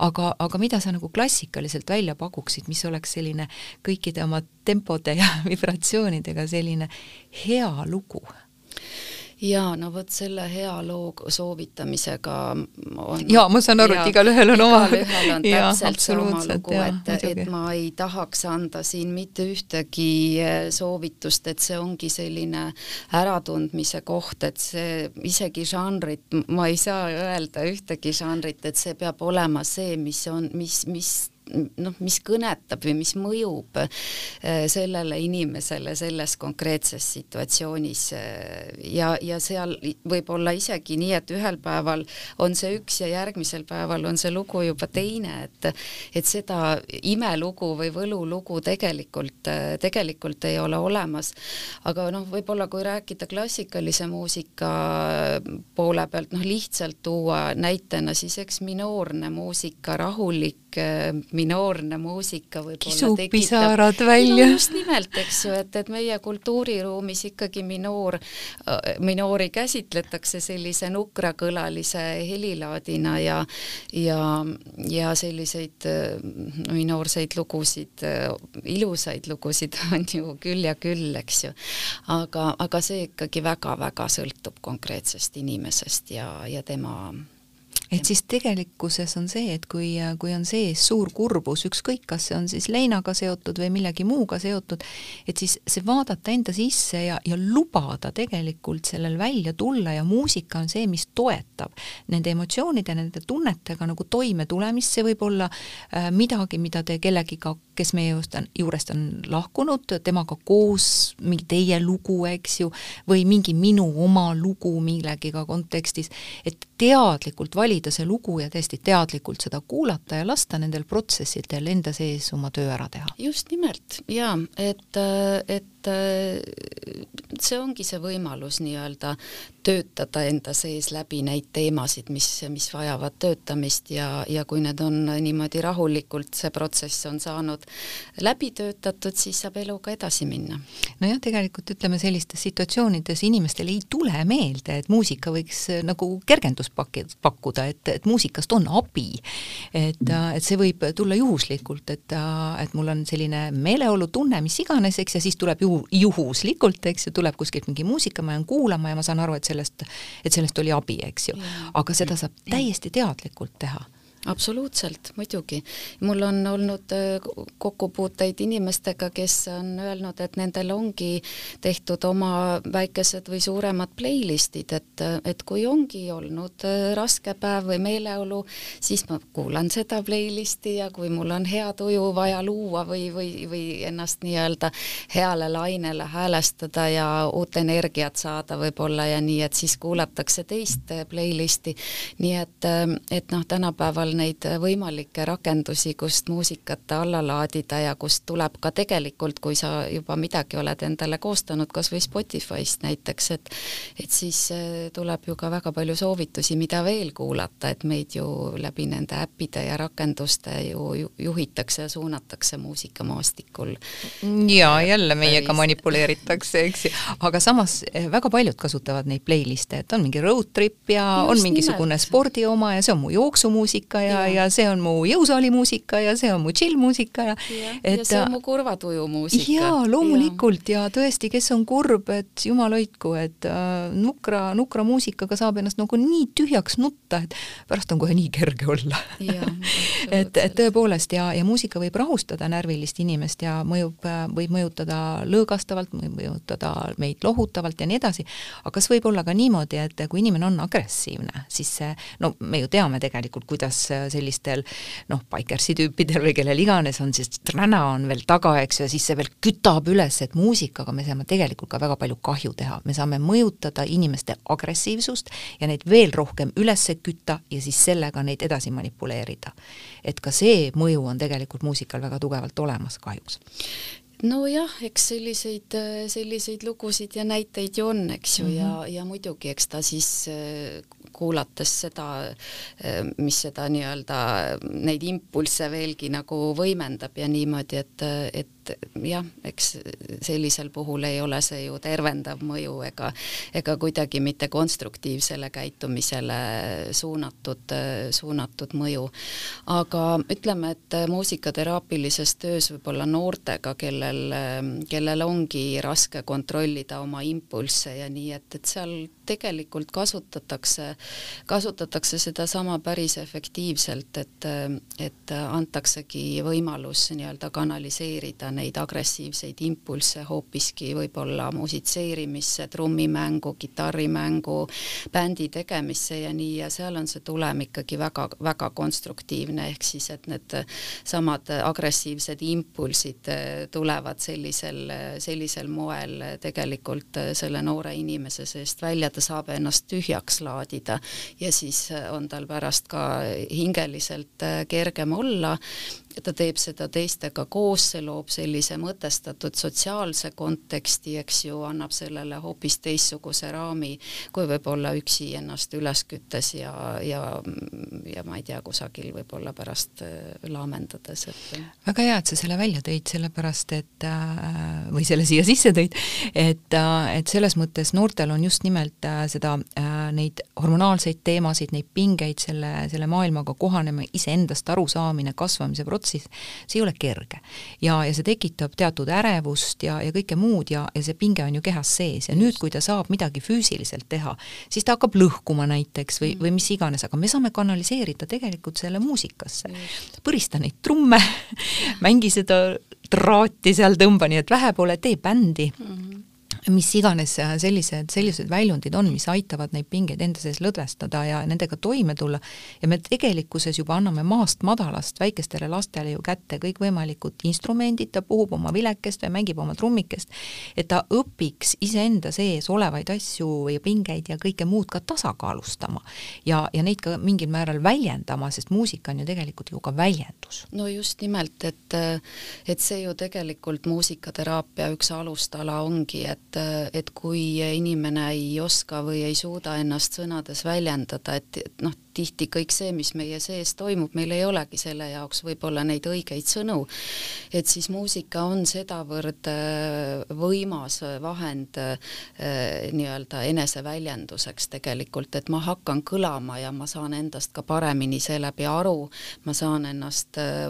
aga, aga mida sa nagu klassikaliselt välja pakuksid, mis oleks selline kõikide oma tempode ja [LAUGHS] vibratsioonidega selline hea lugu?
Jaa, no vot selle hea loo soovitamisega on
jaa, ma saan aru, et igalühel on oma
igalühel on [LAUGHS] täpselt see oma lugu, et, et ma ei tahaks anda siin mitte ühtegi eh, soovitust, et see ongi selline äratundmise koht, et see isegi žanrit, ma ei saa öelda ühtegi žanrit, et see peab olema see, mis on, mis, mis noh, mis kõnetab või mis mõjub äh, sellele inimesele selles konkreetses situatsioonis äh, ja, ja seal võib olla isegi nii, et ühel päeval on see üks ja järgmisel päeval on see lugu juba teine, et et seda imelugu või võlulugu tegelikult, äh, tegelikult ei ole olemas. aga noh, võib-olla kui rääkida klassikalise muusika poole pealt, noh lihtsalt tuua näitena, siis eks minoorne muusika, rahulik minoorne muusika võib-olla
tekitab pisarad välja
just nimelt, eks ju, et, et meie kultuuriruumis ikkagi minoor, minoori käsitletakse sellise nukrakõlalise helilaadina ja ja, ja selliseid minoorseid lugusid, ilusaid lugusid [LAUGHS] on ju küll ja küll, eks ju. aga, aga see ikkagi väga-väga sõltub konkreetsest inimesest ja, ja tema
et siis tegelikkuses on see, et kui, kui on sees suur kurbus, ükskõik, kas see on siis leinaga seotud või millegi muuga seotud, et siis see vaadata enda sisse ja, ja lubada tegelikult sellel välja tulla ja muusika on see, mis toetab nende emotsioonide, nende tunnetega nagu toime tulemist, see võib olla äh, midagi, mida te kellegiga, kes meie juurest on, juurest on lahkunud, temaga koos mingi teie lugu, eks ju, või mingi minu oma lugu millegiga kontekstis, et teadlikult valida see lugu ja täiesti teadlikult seda kuulata ja lasta nendel protsessidel enda sees oma töö ära teha.
just nimelt, jaa, et, et see ongi see võimalus nii-öelda töötada enda sees läbi neid teemasid, mis, mis vajavad töötamist ja, ja kui need on niimoodi rahulikult, see protsess on saanud läbi töötatud, siis saab eluga edasi minna.
nojah, tegelikult ütleme sellistes situatsioonides inimestele ei tule meelde, et muusika võiks äh, nagu kergendust paki-, pakkuda, et, et muusikast on abi. et, äh, et see võib tulla juhuslikult, et, äh, et mul on selline meeleolutunne, mis iganes, eks, ja siis tuleb juhu, juhuslikult, eks ju, tuleb kuskilt mingi muusika, ma jään kuulama ja ma saan aru, et sellest, et sellest oli abi, eks ju. aga seda saab täiesti teadlikult teha
absoluutselt, muidugi. mul on olnud äh, kokkupuuteid inimestega, kes on öelnud, et nendel ongi tehtud oma väikesed või suuremad playlist'id, et, et kui ongi olnud äh, raske päev või meeleolu, siis ma kuulan seda playlist'i ja kui mul on hea tuju vaja luua või, või, või ennast nii-öelda heale lainele häälestada ja uut energiat saada võib-olla ja nii, et siis kuulatakse teist äh, playlist'i. nii et, et noh, tänapäeval neid võimalikke rakendusi, kust muusikat alla laadida ja kust tuleb ka tegelikult, kui sa juba midagi oled endale koostanud, kas või Spotify'st näiteks, et et siis äh, tuleb ju ka väga palju soovitusi, mida veel kuulata, et meid ju läbi nende äppide ja rakenduste ju juhitakse ja suunatakse muusikamaastikul.
ja jälle meiega manipuleeritakse, eks ju, aga samas eh, väga paljud kasutavad neid playlist'e, et on mingi road trip ja Just on mingisugune nimelt. spordi oma ja see on mu jooksumuusika ja, ja, ja see on mu jõusaali muusika ja see on mu chill muusika ja
ja, et ja see on mu kurva tuju muusika.
jaa, loomulikult ja. ja tõesti, kes on kurb, et jumal hoidku, et äh, nukra, nukra muusikaga saab ennast nagu nii tühjaks nutta, et pärast on kohe nii kerge olla. [LAUGHS] et, et tõepoolest ja, ja muusika võib rahustada närvilist inimest ja mõjub, võib mõjutada lõõgastavalt, võib mõjutada meid lohutavalt ja nii edasi, aga kas võib olla ka niimoodi, et kui inimene on agressiivne, siis see, no me ju teame tegelikult, kuidas sellistel noh, bikersi tüüpidel või kellel iganes on siis träna on veel taga, eks ju, ja siis see veel kütab üles, et muusikaga me saame tegelikult ka väga palju kahju teha, me saame mõjutada inimeste agressiivsust ja neid veel rohkem üles kütta ja siis sellega neid edasi manipuleerida. et ka see mõju on tegelikult muusikal väga tugevalt olemas kahjuks
nojah, eks selliseid, selliseid lugusid ja näiteid ju on, eks ju mm, -hmm. ja, ja muidugi, eks ta siis kuulates seda, mis seda nii-öelda, neid impulsse veelgi nagu võimendab ja niimoodi, et, et et jah, eks sellisel puhul ei ole see ju tervendav mõju ega, ega kuidagi mitte konstruktiivsele käitumisele suunatud, suunatud mõju. aga ütleme, et muusikateraapilises töös võib-olla noortega, kellel, kellel ongi raske kontrollida oma impulsse ja nii, et, et seal tegelikult kasutatakse, kasutatakse sedasama päris efektiivselt, et, et antaksegi võimalus nii-öelda kanaliseerida neid agressiivseid impulsse hoopiski võib-olla musitseerimisse, trummimängu, kitarrimängu, bändi tegemisse ja nii, ja seal on see tulem ikkagi väga, väga konstruktiivne, ehk siis et need samad agressiivsed impulsid tulevad sellisel, sellisel moel tegelikult selle noore inimese seest välja, ta saab ennast tühjaks laadida ja siis on tal pärast ka hingeliselt kergem olla ta teeb seda teistega koos, see loob sellise mõtestatud sotsiaalse konteksti, eks ju, annab sellele hoopis teistsuguse raami, kui võib-olla üksi ennast üles küttes ja, ja, ja ma ei tea, kusagil võib-olla pärast äh, laamendades, et
väga hea, et sa selle välja tõid, sellepärast et äh, või selle siia sisse tõid, et, äh, et selles mõttes noortel on just nimelt seda, neid hormonaalseid teemasid, neid pingeid selle, selle maailmaga kohanema, iseendast arusaamine, kasvamise protsess, siis see ei ole kerge. ja, ja see tekitab teatud ärevust ja, ja kõike muud ja, ja see pinge on ju kehas sees ja nüüd, kui ta saab midagi füüsiliselt teha, siis ta hakkab lõhkuma näiteks või, või mis iganes, aga me saame kanaliseerida tegelikult selle muusikasse. põrista neid trumme [LAUGHS] mängi seda traati seal, tõmba nii et vähe pole, tee bändi mm. -hmm mis iganes sellised, sellised väljundid on, mis aitavad neid pingeid enda sees lõdvestada ja nendega toime tulla ja me tegelikkuses juba anname maast madalast väikestele lastele ju kätte kõikvõimalikud instrumendid, ta puhub oma vilekest või mängib oma trummikest, et ta õpiks iseenda sees olevaid asju ja pingeid ja kõike muud ka tasakaalustama. ja, ja neid ka mingil määral väljendama, sest muusika on ju tegelikult ju ka väljendus.
no just nimelt, et et see ju tegelikult muusikateraapia üks alustala ongi, et et kui inimene ei oska või ei suuda ennast sõnades väljendada, et noh, tihti kõik see, mis meie sees toimub, meil ei olegi selle jaoks võib-olla neid õigeid sõnu, et siis muusika on sedavõrd äh, võimas vahend äh, nii-öelda eneseväljenduseks tegelikult, et ma hakkan kõlama ja ma saan endast ka paremini seeläbi aru, ma saan ennast äh,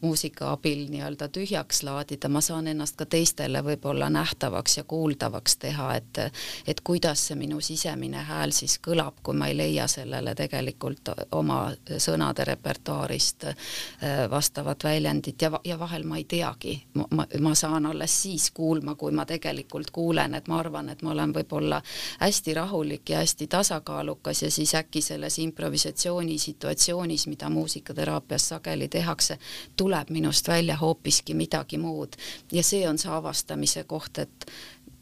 muusika abil nii-öelda tühjaks laadida, ma saan ennast ka teistele võib-olla nähtavaks ja kuuldavaks teha, et et kuidas see minu sisemine hääl siis kõlab, kui ma ei leia sellele tegelikult tegelikult oma sõnade repertuaarist äh, vastavat väljendit ja, ja vahel ma ei teagi, ma, ma saan alles siis kuulma, kui ma tegelikult kuulen, et ma arvan, et ma olen võib-olla hästi rahulik ja hästi tasakaalukas ja siis äkki selles improvisatsiooni situatsioonis, mida muusikateraapias sageli tehakse, tuleb minust välja hoopiski midagi muud. Ja see on see avastamise koht, et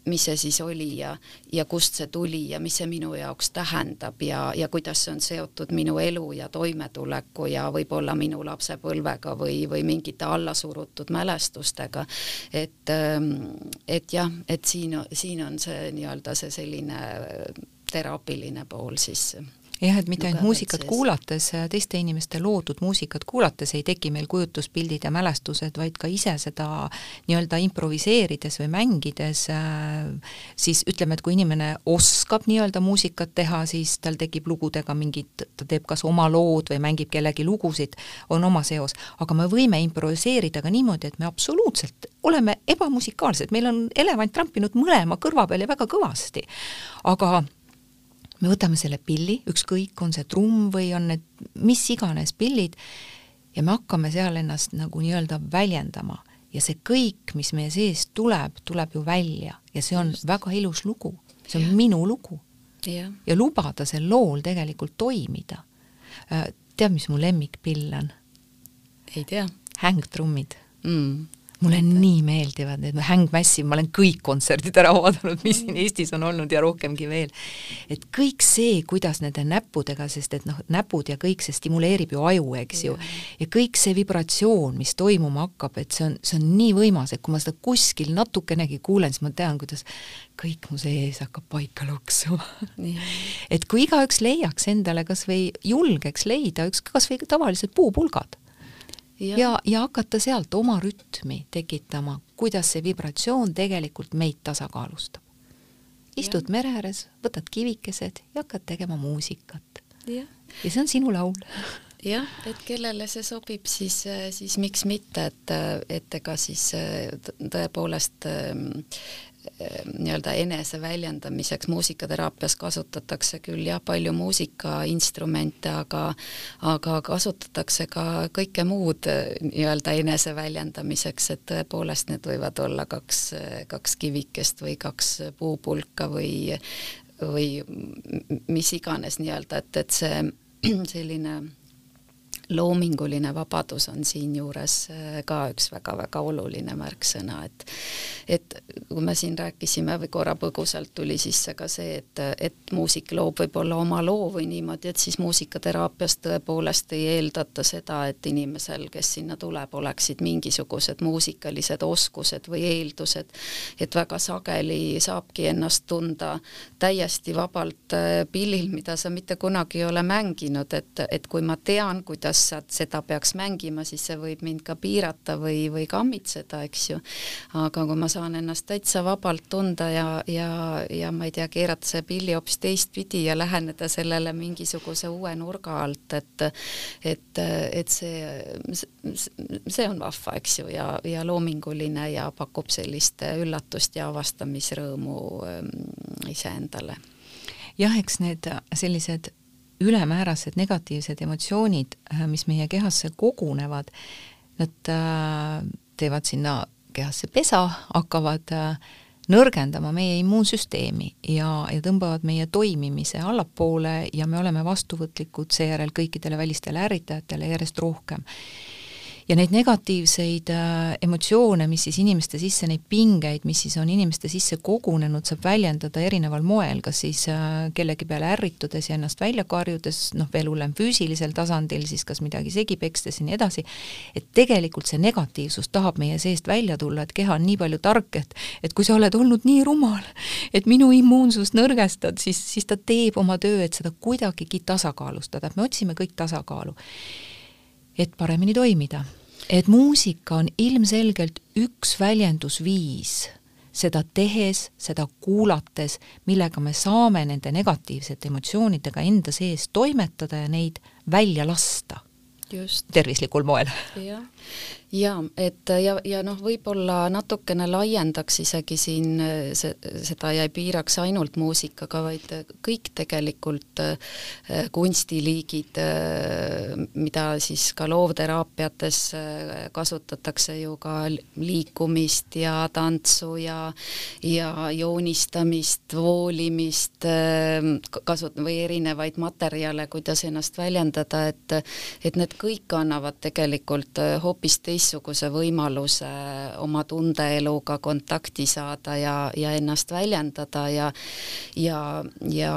mis see siis oli ja, ja kust see tuli ja mis see minu jaoks tähendab ja, ja kuidas see on seotud minu elu ja toimetuleku ja võib-olla minu lapsepõlvega või, või mingite allasurutud mälestustega. et, ähm, et jah, et siin, siin on see nii-öelda see selline teraapiline pool siis
jah, et mitte ainult muusikat sees. kuulates, teiste inimeste loodud muusikat kuulates ei teki meil kujutluspildid ja mälestused, vaid ka ise seda nii-öelda improviseerides või mängides, äh, siis ütleme, et kui inimene oskab nii-öelda muusikat teha, siis tal tekib lugudega mingid, ta teeb kas oma lood või mängib kellegi lugusid, on oma seos, aga me võime improviseerida ka niimoodi, et me absoluutselt oleme ebamusikaalsed, meil on elevant trampinud mõlema kõrva peal ja väga kõvasti. aga me võtame selle pilli, ükskõik, on see trumm või on need mis iganes pillid, ja me hakkame seal ennast nagu nii-öelda väljendama ja see kõik, mis meie seest tuleb, tuleb ju välja ja see on Just. väga ilus lugu, see on ja. minu lugu. ja lubada sel lool tegelikult toimida. Äh, tead, mis mu lemmikpill on?
ei tea.
hängtrummid mm mulle nii meeldivad need Hang Massive, ma olen kõik kontserdid ära vaadanud, mis siin Eestis on olnud ja rohkemgi veel. et kõik see, kuidas nende näppudega, sest et noh, näpud ja kõik see stimuleerib ju aju, eks ju, ja kõik see vibratsioon, mis toimuma hakkab, et see on, see on nii võimas, et kui ma seda kuskil natukenegi kuulen, siis ma tean, kuidas kõik mu sees hakkab paika loksuma. Et kui igaüks leiaks endale kas või julgeks leida üks kas või tavalised puupulgad ja, ja, ja hakata sealt oma rütmi tekitama, kuidas see vibratsioon tegelikult meid tasakaalustab. istud mere ääres, võtad kivikesed ja hakkad tegema muusikat. ja see on sinu laul
jah, et kellele see sobib, siis, siis miks mitte, et, et ega siis tõepoolest nii-öelda eneseväljendamiseks muusikateraapias kasutatakse küll jah, palju muusikainstrumente, aga aga kasutatakse ka kõike muud nii-öelda eneseväljendamiseks, et tõepoolest need võivad olla kaks, kaks kivikest või kaks puupulka või või mis iganes nii-öelda, et, et see [CLEARS THROAT] selline loominguline vabadus on siinjuures äh, ka üks väga-väga oluline märksõna, et et kui me siin rääkisime või korra põgusalt tuli sisse ka see, et, et muusik loob võib-olla oma loo või niimoodi, et siis muusikateraapias tõepoolest ei eeldata seda, et inimesel, kes sinna tuleb, oleksid mingisugused muusikalised oskused või eeldused, et väga sageli saabki ennast tunda täiesti vabalt äh, pillil, mida sa mitte kunagi ei ole mänginud, et, et kui ma tean, kuidas kuidas seda peaks mängima, siis see võib mind ka piirata või, või kammitseda, eks ju. aga kui ma saan ennast täitsa vabalt tunda ja, ja, ja ma ei tea, keerata see pilli hoopis teistpidi ja läheneda sellele mingisuguse uue nurga alt, et et, et see, see on vahva, eks ju, ja, ja loominguline ja pakub sellist üllatust ja avastamisrõõmu ähm, iseendale
jah, eks need sellised ülemäärased negatiivsed emotsioonid, äh, mis meie kehasse kogunevad, nad äh, teevad sinna kehasse pesa, hakkavad äh, nõrgendama meie immuunsüsteemi ja, ja tõmbavad meie toimimise allapoole ja me oleme vastuvõtlikud seejärel kõikidele välistele ärritajatele järjest rohkem ja neid negatiivseid äh, emotsioone, mis siis inimeste sisse, neid pingeid, mis siis on inimeste sisse kogunenud, saab väljendada erineval moel, kas siis äh, kellegi peale ärritudes ja ennast välja karjudes, noh, veel hullem füüsilisel tasandil, siis kas midagi segi pekstes ja nii edasi, et tegelikult see negatiivsus tahab meie seest välja tulla, et keha on nii palju tark, et et kui sa oled olnud nii rumal, et minu immuunsust nõrgestad, siis, siis ta teeb oma töö, et seda kuidagigi tasakaalustada, et me otsime kõik tasakaalu et paremini toimida. et muusika on ilmselgelt üks väljendusviis seda tehes, seda kuulates, millega me saame nende negatiivsete emotsioonidega enda sees toimetada ja neid välja lasta. tervislikul moel.
jah, jaa, et ja, ja noh, võib-olla natukene laiendaks isegi siin see, seda ja ei piiraks ainult muusikaga, vaid kõik tegelikult äh, kunstiliigid, mida siis ka loovteraapiates kasutatakse ju ka liikumist ja tantsu ja ja joonistamist, voolimist, kasut- või erinevaid materjale, kuidas ennast väljendada, et et need kõik annavad tegelikult hoopis teist teistsuguse võimaluse oma tundeeluga kontakti saada ja, ja ennast väljendada ja ja, ja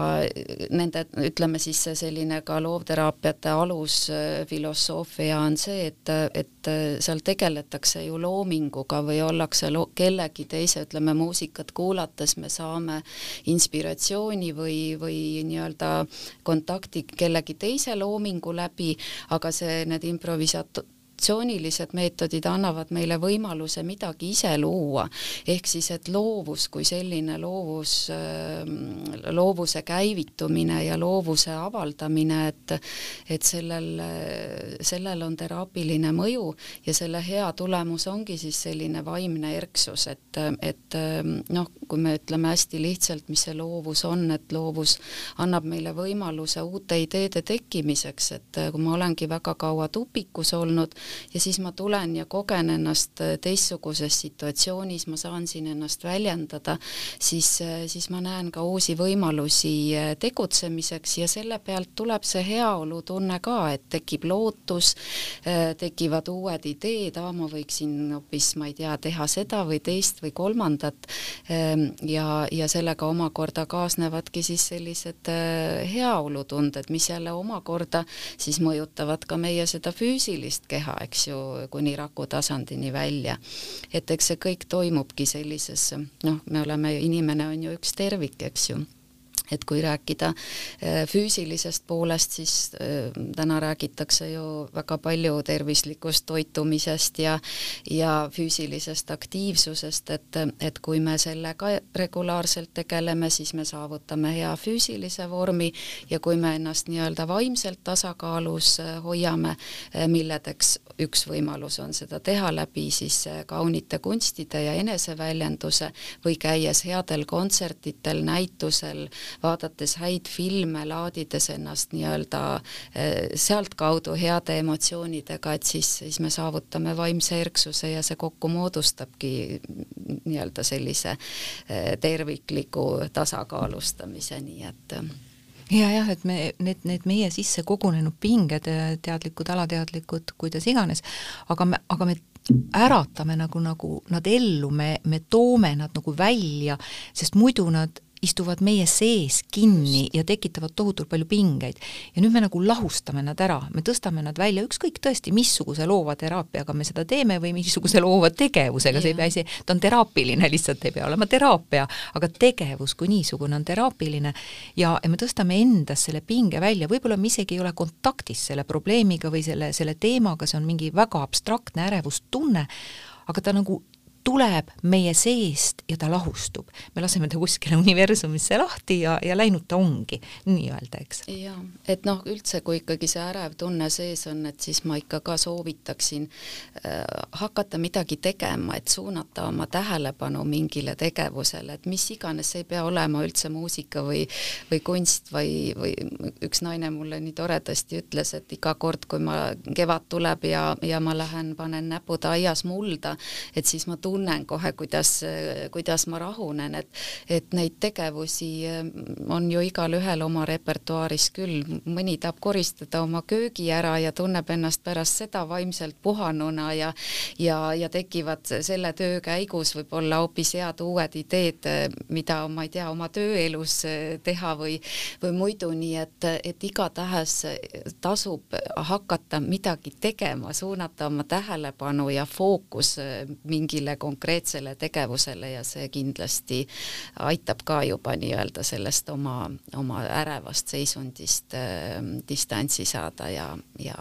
nende, ütleme siis selline ka loovteraapiate alusfilosoofia on see, et, et seal tegeletakse ju loominguga või ollakse lo-, kellegi teise, ütleme muusikat kuulates me saame inspiratsiooni või, või nii-öelda kontakti kellegi teise loomingu läbi, aga see, need improvisaat-, traditsioonilised meetodid annavad meile võimaluse midagi ise luua, ehk siis et loovus kui selline loovus, ähm, loovuse käivitumine ja loovuse avaldamine, et et sellel, sellel on teraapiline mõju ja selle hea tulemus ongi siis selline vaimne erksus, et, et ähm, noh, kui me ütleme hästi lihtsalt, mis see loovus on, et loovus annab meile võimaluse uute ideede tekkimiseks, et kui ma olengi väga kaua tupikus olnud, ja siis ma tulen ja kogen ennast äh, teistsuguses situatsioonis, ma saan siin ennast väljendada, siis, äh, siis ma näen ka uusi võimalusi äh, tegutsemiseks ja selle pealt tuleb see heaolutunne ka, et tekib lootus, tekivad uued ideed, aa, ma võiksin hoopis, ma ei tea, teha seda või teist või kolmandat. Ähm, ja, ja sellega omakorda kaasnevadki siis sellised heaolutunded, mis jälle omakorda siis mõjutavad ka meie seda füüsilist keha, eks ju, kuni raku tasandini välja. et eks see kõik toimubki sellises, noh, me oleme, inimene on ju üks tervik, eks ju et kui rääkida äh, füüsilisest poolest, siis äh, täna räägitakse ju väga palju tervislikust toitumisest ja ja füüsilisest aktiivsusest, et, et kui me sellega regulaarselt tegeleme, siis me saavutame hea füüsilise vormi ja kui me ennast nii-öelda vaimselt tasakaalus äh, hoiame, milledeks üks võimalus on seda teha läbi siis kaunite kunstide ja eneseväljenduse või käies headel kontsertidel, näitusel, vaadates häid filme, laadides ennast nii-öelda eh, sealtkaudu heade emotsioonidega, et siis, siis me saavutame vaimse erksuse ja see kokku moodustabki nii-öelda sellise eh, tervikliku tasakaalustamise, nii et
ja jah, et me need, need meie sisse kogunenud pinged, teadlikud, alateadlikud, kuidas iganes, aga me, aga me äratame nagu, nagu nad ellu, me, me toome nad nagu välja, sest muidu nad istuvad meie sees kinni ja tekitavad tohutult palju pingeid. ja nüüd me nagu lahustame nad ära, me tõstame nad välja, ükskõik tõesti, missuguse loova teraapiaga me seda teeme või missuguse loova tegevusega, see ei pea isi, ta on teraapiline, [LAUGHS] lihtsalt ei pea olema teraapia, aga tegevus kui niisugune on teraapiline. Ja, ja me tõstame endas selle pinge välja, võib-olla me isegi ei ole kontaktis selle probleemiga või selle, selle teemaga, see on mingi väga abstraktne ärevustunne, aga ta nagu tuleb meie seest ja ta lahustub. me laseme ta kuskile [LAUGHS] universumisse lahti ja, ja läinud ta ongi, nii-öelda, eks.
jaa, et noh, üldse kui ikkagi see ärev tunne sees on, et siis ma ikka ka soovitaksin äh, hakata midagi tegema, et suunata oma tähelepanu mingile tegevusele, et mis iganes, see ei pea olema üldse muusika või või kunst või, või üks naine mulle nii toredasti ütles, et iga kord, kui ma, kevad tuleb ja, ja ma lähen, panen näpud aias mulda, et siis ma tunnen, tunnen kohe, kuidas, kuidas ma rahunen, et et neid tegevusi on ju igalühel oma repertuaaris küll, mõni tahab koristada oma köögi ära ja tunneb ennast pärast seda vaimselt puhanuna ja ja, ja tekivad selle töö käigus võib-olla hoopis head uued ideed, mida ma ei tea, oma tööelus teha või või muidu, nii et, et igatahes tasub hakata midagi tegema, suunata oma tähelepanu ja fookus mingile konkreetsele tegevusele ja see kindlasti aitab ka juba nii-öelda sellest oma, oma ärevast seisundist äh, distantsi saada ja, ja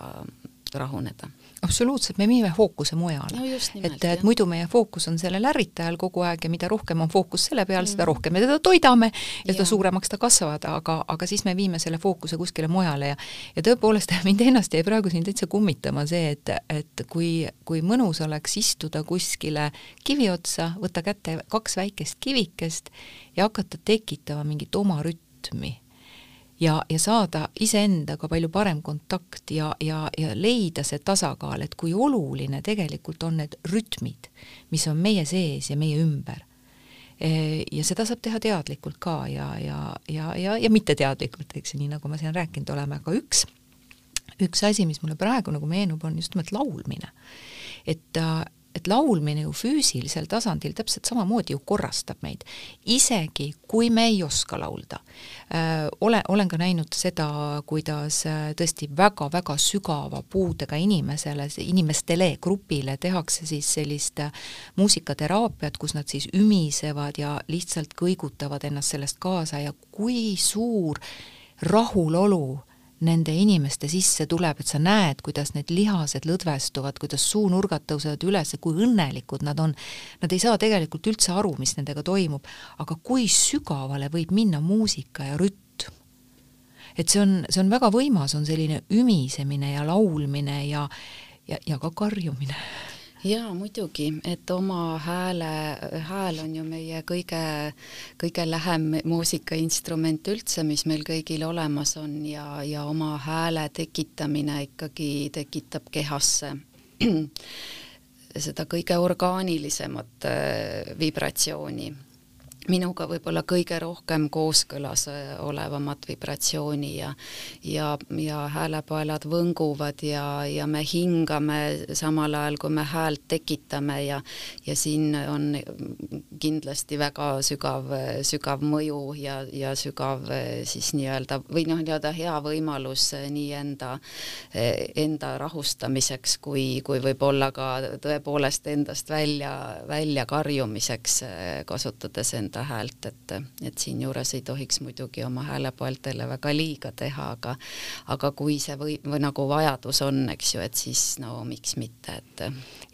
rahuneda
absoluutselt, me viime fookuse mujale
no.
et, et muidu meie fookus on sellel ärritajal kogu aeg ja mida rohkem on fookus selle peal mm., seda rohkem me teda toidame ja seda suuremaks ta kasvavad, aga, aga siis me viime selle fookuse kuskile mujale ja ja tõepoolest [LAUGHS] mind ennast jäi praegu siin täitsa kummitama see, et, et kui, kui mõnus oleks istuda kuskile kivi otsa, võtta kätte kaks väikest kivikest ja hakata tekitama mingit oma rütmi ja, ja saada iseendaga palju parem kontakt ja, ja, ja leida see tasakaal, et kui oluline tegelikult on need rütmid, mis on meie sees ja meie ümber. E, ja seda saab teha teadlikult ka ja, ja, ja, ja, ja mitteteadlikult, eks ju, nii nagu me siin rääkinud oleme, aga üks, üks asi, mis mulle praegu nagu meenub, on just nimelt laulmine. et et laulmine ju füüsilisel tasandil täpselt samamoodi ju korrastab meid, isegi kui me ei oska laulda. Ole, olen ka näinud seda, kuidas tõesti väga-väga sügava puudega inimesele, inimestele, grupile tehakse siis sellist muusikateraapiat, kus nad siis ümisevad ja lihtsalt kõigutavad ennast sellest kaasa ja kui suur rahulolu nende inimeste sisse tuleb, et sa näed, kuidas need lihased lõdvestuvad, kuidas suunurgad tõusevad üles, kui õnnelikud nad on. Nad ei saa tegelikult üldse aru, mis nendega toimub, aga kui sügavale võib minna muusika ja rütm. et see on, see on väga võimas, on selline ümisemine ja laulmine ja, ja, ja ka karjumine
jaa, muidugi, et oma hääle, hääl on ju meie kõige, kõige lähem muusikainstrument üldse, mis meil kõigil olemas on ja, ja oma hääle tekitamine ikkagi tekitab kehasse [CLEARS THROAT] seda kõige orgaanilisemat äh, vibratsiooni minuga võib-olla kõige rohkem kooskõlas äh, olevamat vibratsiooni ja ja, ja häälepaelad võnguvad ja, ja me hingame samal ajal, kui me häält tekitame ja ja siin on kindlasti väga sügav, sügav mõju ja, ja sügav äh, siis nii-öelda või noh, nii-öelda hea võimalus äh, nii enda, enda rahustamiseks kui, kui võib-olla ka tõepoolest endast välja, välja karjumiseks, kasutades enda seda häält, et, et siinjuures ei tohiks muidugi oma häälepoeltele väga liiga teha, aga aga kui see või, või nagu vajadus on, eks ju, et siis no miks mitte, et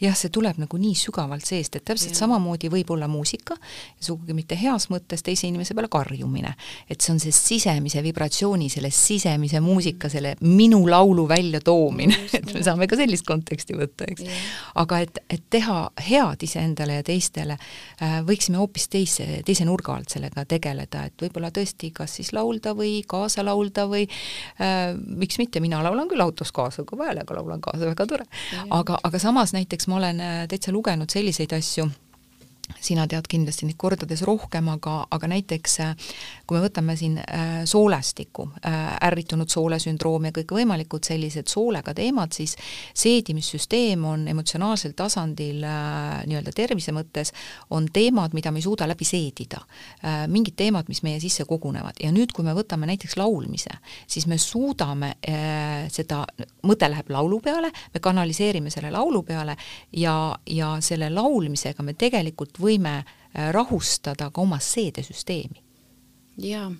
jah, see tuleb nagu nii sügavalt seest, et täpselt ja. samamoodi võib olla muusika ja sugugi mitte heas mõttes teise inimese peale karjumine. et see on see sisemise vibratsiooni, selle sisemise muusika, selle minu laulu väljatoomine, et me saame ka sellist konteksti võtta, eks. aga et, et teha head iseendale ja teistele äh,, võiksime hoopis teise, teise nurga alt sellega tegeleda, et võib-olla tõesti kas siis laulda või kaasa laulda või äh, miks mitte, mina laulan küll autos kaasa, kui vaja, laulan kaasa, väga tore. aga, aga samas näiteks ma olen äh, täitsa lugenud selliseid asju, sina tead kindlasti neid kordades rohkem, aga, aga näiteks äh, kui me võtame siin äh, soolestiku, äh, ärritunud soolesündroom ja kõikvõimalikud sellised soolega teemad, siis seedimissüsteem on emotsionaalsel tasandil nii-öelda tervise mõttes, on teemad, mida me ei suuda läbi seedida. mingid teemad, mis meie sisse kogunevad ja nüüd, kui me võtame näiteks laulmise, siis me suudame seda, mõte läheb laulu peale, me kanaliseerime selle laulu peale ja, ja selle laulmisega me tegelikult võime äh, rahustada ka oma seedesüsteemi.
jaa,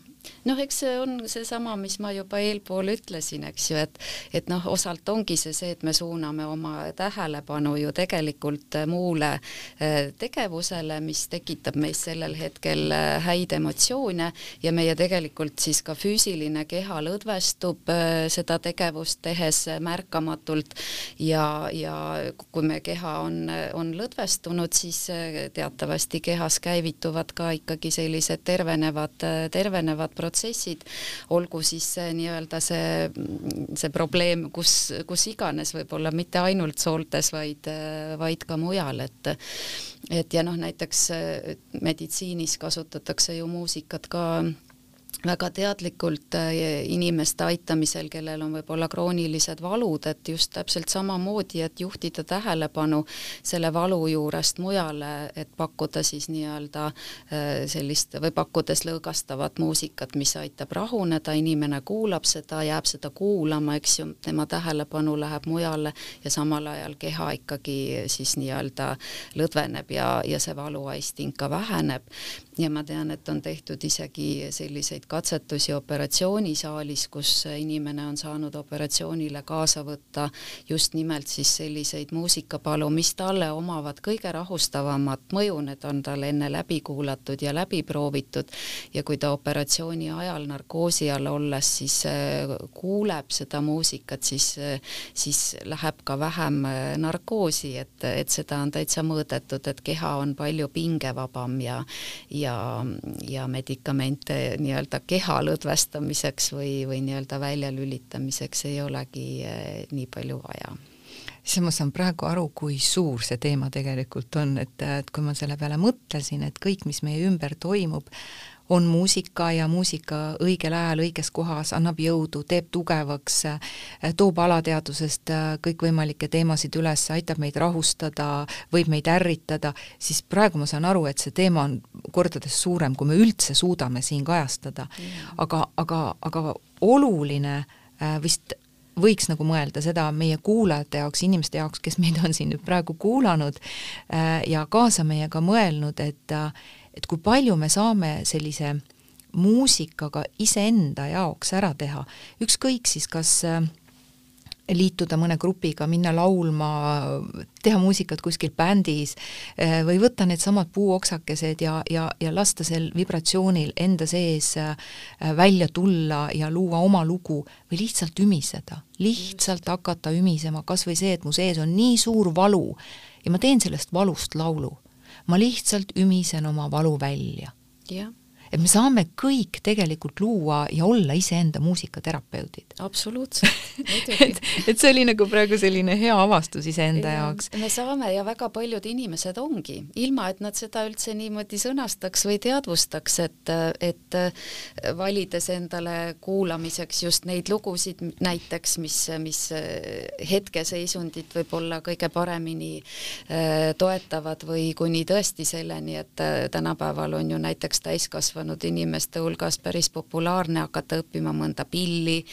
noh, eks see on seesama, mis ma juba eelpool ütlesin, eks ju, et et noh, osalt ongi see see, et me suuname oma tähelepanu ju tegelikult muule äh, tegevusele, mis tekitab meis sellel hetkel äh, häid emotsioone ja meie tegelikult siis ka füüsiline keha lõdvestub äh, seda tegevust tehes märkamatult. Ja, ja kui me keha on, on lõdvestunud, siis teatavasti kehas käivituvad ka ikkagi sellised tervenevad, tervenevad erinevad protsessid, olgu siis nii-öelda see, see probleem, kus, kus iganes, võib-olla mitte ainult sooltes, vaid, vaid ka mujal, et et ja noh, näiteks meditsiinis kasutatakse ju muusikat ka väga teadlikult äh, inimeste aitamisel, kellel on võib-olla kroonilised valud, et just täpselt samamoodi, et juhtida tähelepanu selle valu juurest mujale, et pakkuda siis nii-öelda äh, sellist või pakkudes lõõgastavat muusikat, mis aitab rahuneda, inimene kuulab seda, jääb seda kuulama, eks ju, tema tähelepanu läheb mujale ja samal ajal keha ikkagi siis nii-öelda lõdveneb ja, ja see valuaisting ka väheneb. Ja ma tean, et on tehtud isegi selliseid katsetusi operatsioonisaalis, kus inimene on saanud operatsioonile kaasa võtta just nimelt siis selliseid muusikapalu, mis talle omavad kõige rahustavamat mõju, need on tal enne läbi kuulatud ja läbi proovitud. Ja kui ta operatsiooni ajal narkoosi all olles siis äh, kuuleb seda muusikat, siis, äh, siis läheb ka vähem äh, narkoosi, et, et seda on täitsa mõõdetud, et keha on palju pingevabam ja, ja ja, medikamente nii-öelda keha lõdvestamiseks või, või nii-öelda väljalülitamiseks ei olegi eh, nii palju vaja.
Siis ma saan praegu aru, kui suur see teema tegelikult on, et, et kui ma selle peale mõtlesin, et kõik, mis meie ümber toimub, on muusika ja muusika õigel ajal õiges kohas annab jõudu, teeb tugevaks, toob alateadvusest äh, kõikvõimalikke teemasid üles, aitab meid rahustada, võib meid ärritada, siis praegu ma saan aru, et see teema on kordades suurem, kui me üldse suudame siin kajastada. aga, aga, aga oluline äh, vist võiks nagu mõelda seda meie kuulajate jaoks, inimeste jaoks, kes meid on siin nüüd praegu kuulanud äh, ja kaasa meiega mõelnud, et et kui palju me saame sellise muusikaga iseenda jaoks ära teha, ükskõik siis kas äh, liituda mõne grupiga, minna laulma, teha muusikat kuskil bändis äh, või võtta needsamad puuoksakesed ja, ja, ja lasta sel vibratsioonil enda sees äh, välja tulla ja luua oma lugu või lihtsalt ümiseda, lihtsalt hakata ümisema, kas või see, et mu sees on nii suur valu ja ma teen sellest valust laulu ma lihtsalt ümisen oma valu välja.
jah
et me saame kõik tegelikult luua ja olla iseenda muusikaterapeudid. [LAUGHS]
absoluutselt,
et, et see oli nagu praegu selline hea avastus iseenda ja, jaoks.
me saame ja väga paljud inimesed ongi, ilma et nad seda üldse niimoodi sõnastaks või teadvustaks, et, et valides endale kuulamiseks just neid lugusid näiteks, mis, mis hetkeseisundit võib-olla kõige paremini äh, toetavad või kuni tõesti selleni, et äh, tänapäeval on ju näiteks täiskasvanud kasvanud inimeste hulgas päris populaarne hakata õppima mõnda pilli,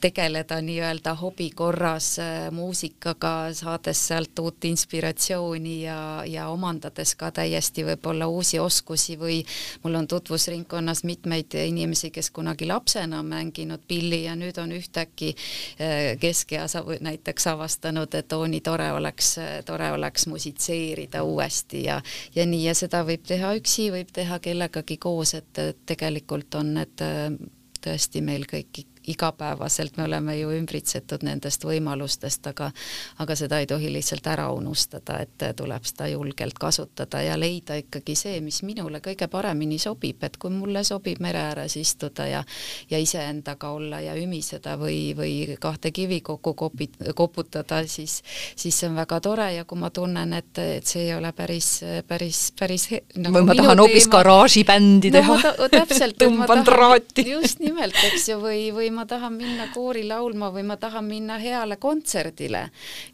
tegeleda nii-öelda hobi korras äh, muusikaga, saades sealt uut inspiratsiooni ja, ja omandades ka täiesti võib-olla uusi oskusi või mul on tutvusringkonnas mitmeid inimesi, kes kunagi lapsena on mänginud pilli ja nüüd on ühtäkki äh, keskeas näiteks avastanud, et oo, nii tore oleks, tore oleks musitseerida uuesti ja ja nii, ja seda võib teha üksi, võib teha kellegagi koos, et tegelikult on need äh, tõesti meil kõik igapäevaselt me oleme ju ümbritsetud nendest võimalustest, aga aga seda ei tohi lihtsalt ära unustada, et tuleb seda julgelt kasutada ja leida ikkagi see, mis minule kõige paremini sobib, et kui mulle sobib mere ääres istuda ja ja iseendaga olla ja ümiseda või, või kahte kivi kokku kopit-, koputada, siis siis see on väga tore ja kui ma tunnen, et, et see ei ole päris, päris, päris
nagu või ma tahan hoopis garaažibändi teha
no,. täpselt
tõmban traati.
just nimelt, eks ju, või, või ma tahan minna koori laulma või ma tahan minna heale kontserdile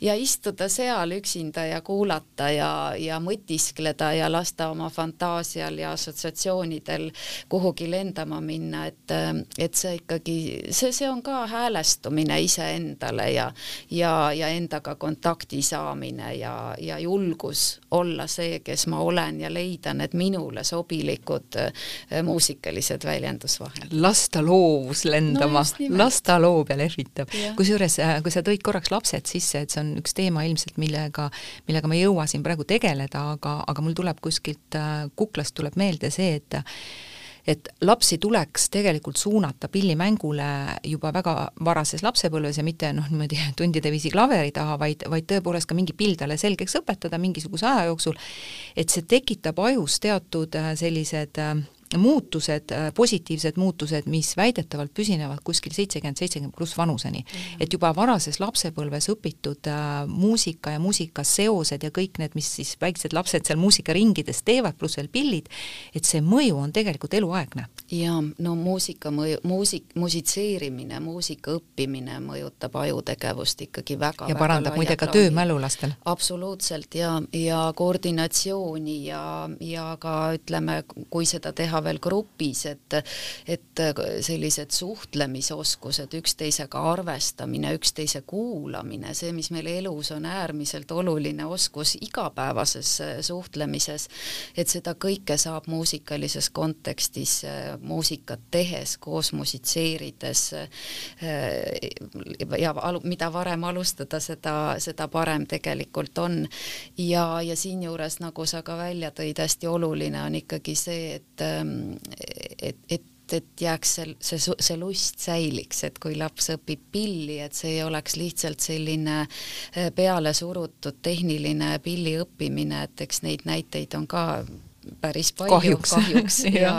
ja istuda seal üksinda ja kuulata ja, ja mõtiskleda ja lasta oma fantaasial ja assotsiatsioonidel kuhugi lendama minna, et, et see ikkagi, see, see on ka häälestumine iseendale ja, ja, ja endaga kontakti saamine ja, ja julgus olla see, kes ma olen ja leida need minule sobilikud muusikalised väljendusvahendid.
lasta loovus lendama no, las ta loob ja lehvitab. kusjuures, äh, kui sa tõid korraks lapsed sisse, et see on üks teema ilmselt, millega, millega ma ei jõua siin praegu tegeleda, aga, aga mul tuleb kuskilt äh, kuklast tuleb meelde see, et et lapsi tuleks tegelikult suunata pillimängule juba väga varases lapsepõlves ja mitte noh, niimoodi [LAUGHS] tundide viisi klaveri taha, vaid, vaid tõepoolest ka mingi pill talle selgeks õpetada mingisuguse aja jooksul, et see tekitab ajus teatud äh, sellised muutused, positiivsed muutused, mis väidetavalt püsinevad kuskil seitsekümmend, seitsekümmend pluss vanuseni mm. -hmm. et juba varases lapsepõlves õpitud äh, muusika ja muusikaseosed ja kõik need, mis siis väiksed lapsed seal muusikaringides teevad, pluss veel pillid, et see mõju on tegelikult eluaegne.
jaa, no muusika mõju, muusik, musitseerimine, muusika õppimine mõjutab ajutegevust ikkagi väga
ja parandab muide ka töömälu lastel.
absoluutselt ja, ja koordinatsiooni ja, ja ka ütleme, kui seda teha veel grupis, et et sellised suhtlemisoskused, üksteisega arvestamine, üksteise kuulamine, see, mis meil elus on äärmiselt oluline oskus igapäevases suhtlemises, et seda kõike saab muusikalises kontekstis muusikat tehes, koos musitseerides ja mida varem alustada, seda, seda parem tegelikult on. ja, ja siinjuures, nagu sa ka välja tõid, hästi oluline on ikkagi see, et Ähm, et, et et jääks see, see, see lust säiliks, et kui laps õpib pilli, et see ei oleks lihtsalt selline äh, peale surutud tehniline pilli õppimine, et eks neid näiteid on ka päris palju
kahjuks,
kahjuks [LAUGHS] ja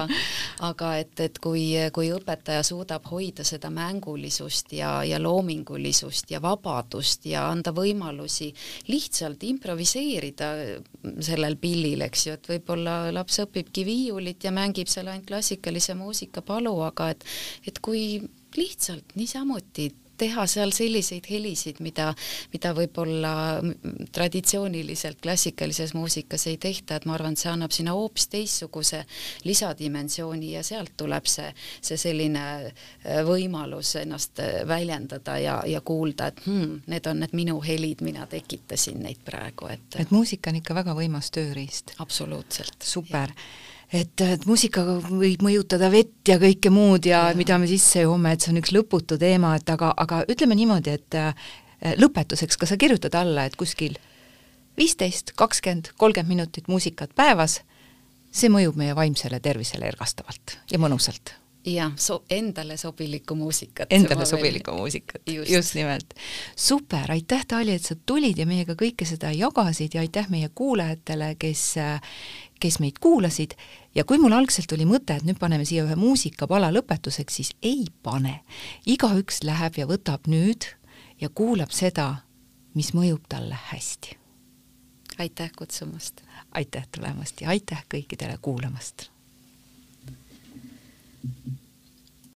aga et, et kui, kui õpetaja suudab hoida seda mängulisust ja, ja loomingulisust ja vabadust ja anda võimalusi lihtsalt improviseerida sellel pillil, eks ju, et võib-olla laps õpibki viiulit ja mängib seal ainult klassikalise muusika palu, aga et et kui lihtsalt niisamuti teha seal selliseid helisid, mida, mida võib-olla traditsiooniliselt klassikalises muusikas ei tehta, et ma arvan, et see annab sinna hoopis teistsuguse lisadimensiooni ja sealt tuleb see, see selline äh, võimalus ennast äh, väljendada ja, ja kuulda, et hmm, need on need minu helid, mina tekitasin neid praegu, et
et muusika on ikka väga võimas tööriist.
absoluutselt.
super et, et muusikaga võib mõjutada vett ja kõike muud ja, ja mida me sisse joome, et see on üks lõputu teema, et aga, aga ütleme niimoodi, et äh, lõpetuseks, kas sa kirjutad alla, et kuskil viisteist, kakskümmend, kolmkümmend minutit muusikat päevas, see mõjub meie vaimsele tervisele ergastavalt ja mõnusalt
jah, so endale sobilikku muusikat.
Endale sobilikku veel... muusikat, just. nimelt. super, aitäh, Tali, et sa tulid ja meiega kõike seda jagasid ja aitäh meie kuulajatele, kes kes meid kuulasid ja kui mul algselt oli mõte, et nüüd paneme siia ühe muusikapala lõpetuseks, siis ei pane. igaüks läheb ja võtab nüüd ja kuulab seda, mis mõjub talle hästi.
aitäh kutsumast!
aitäh tulemast ja aitäh kõikidele kuulamast!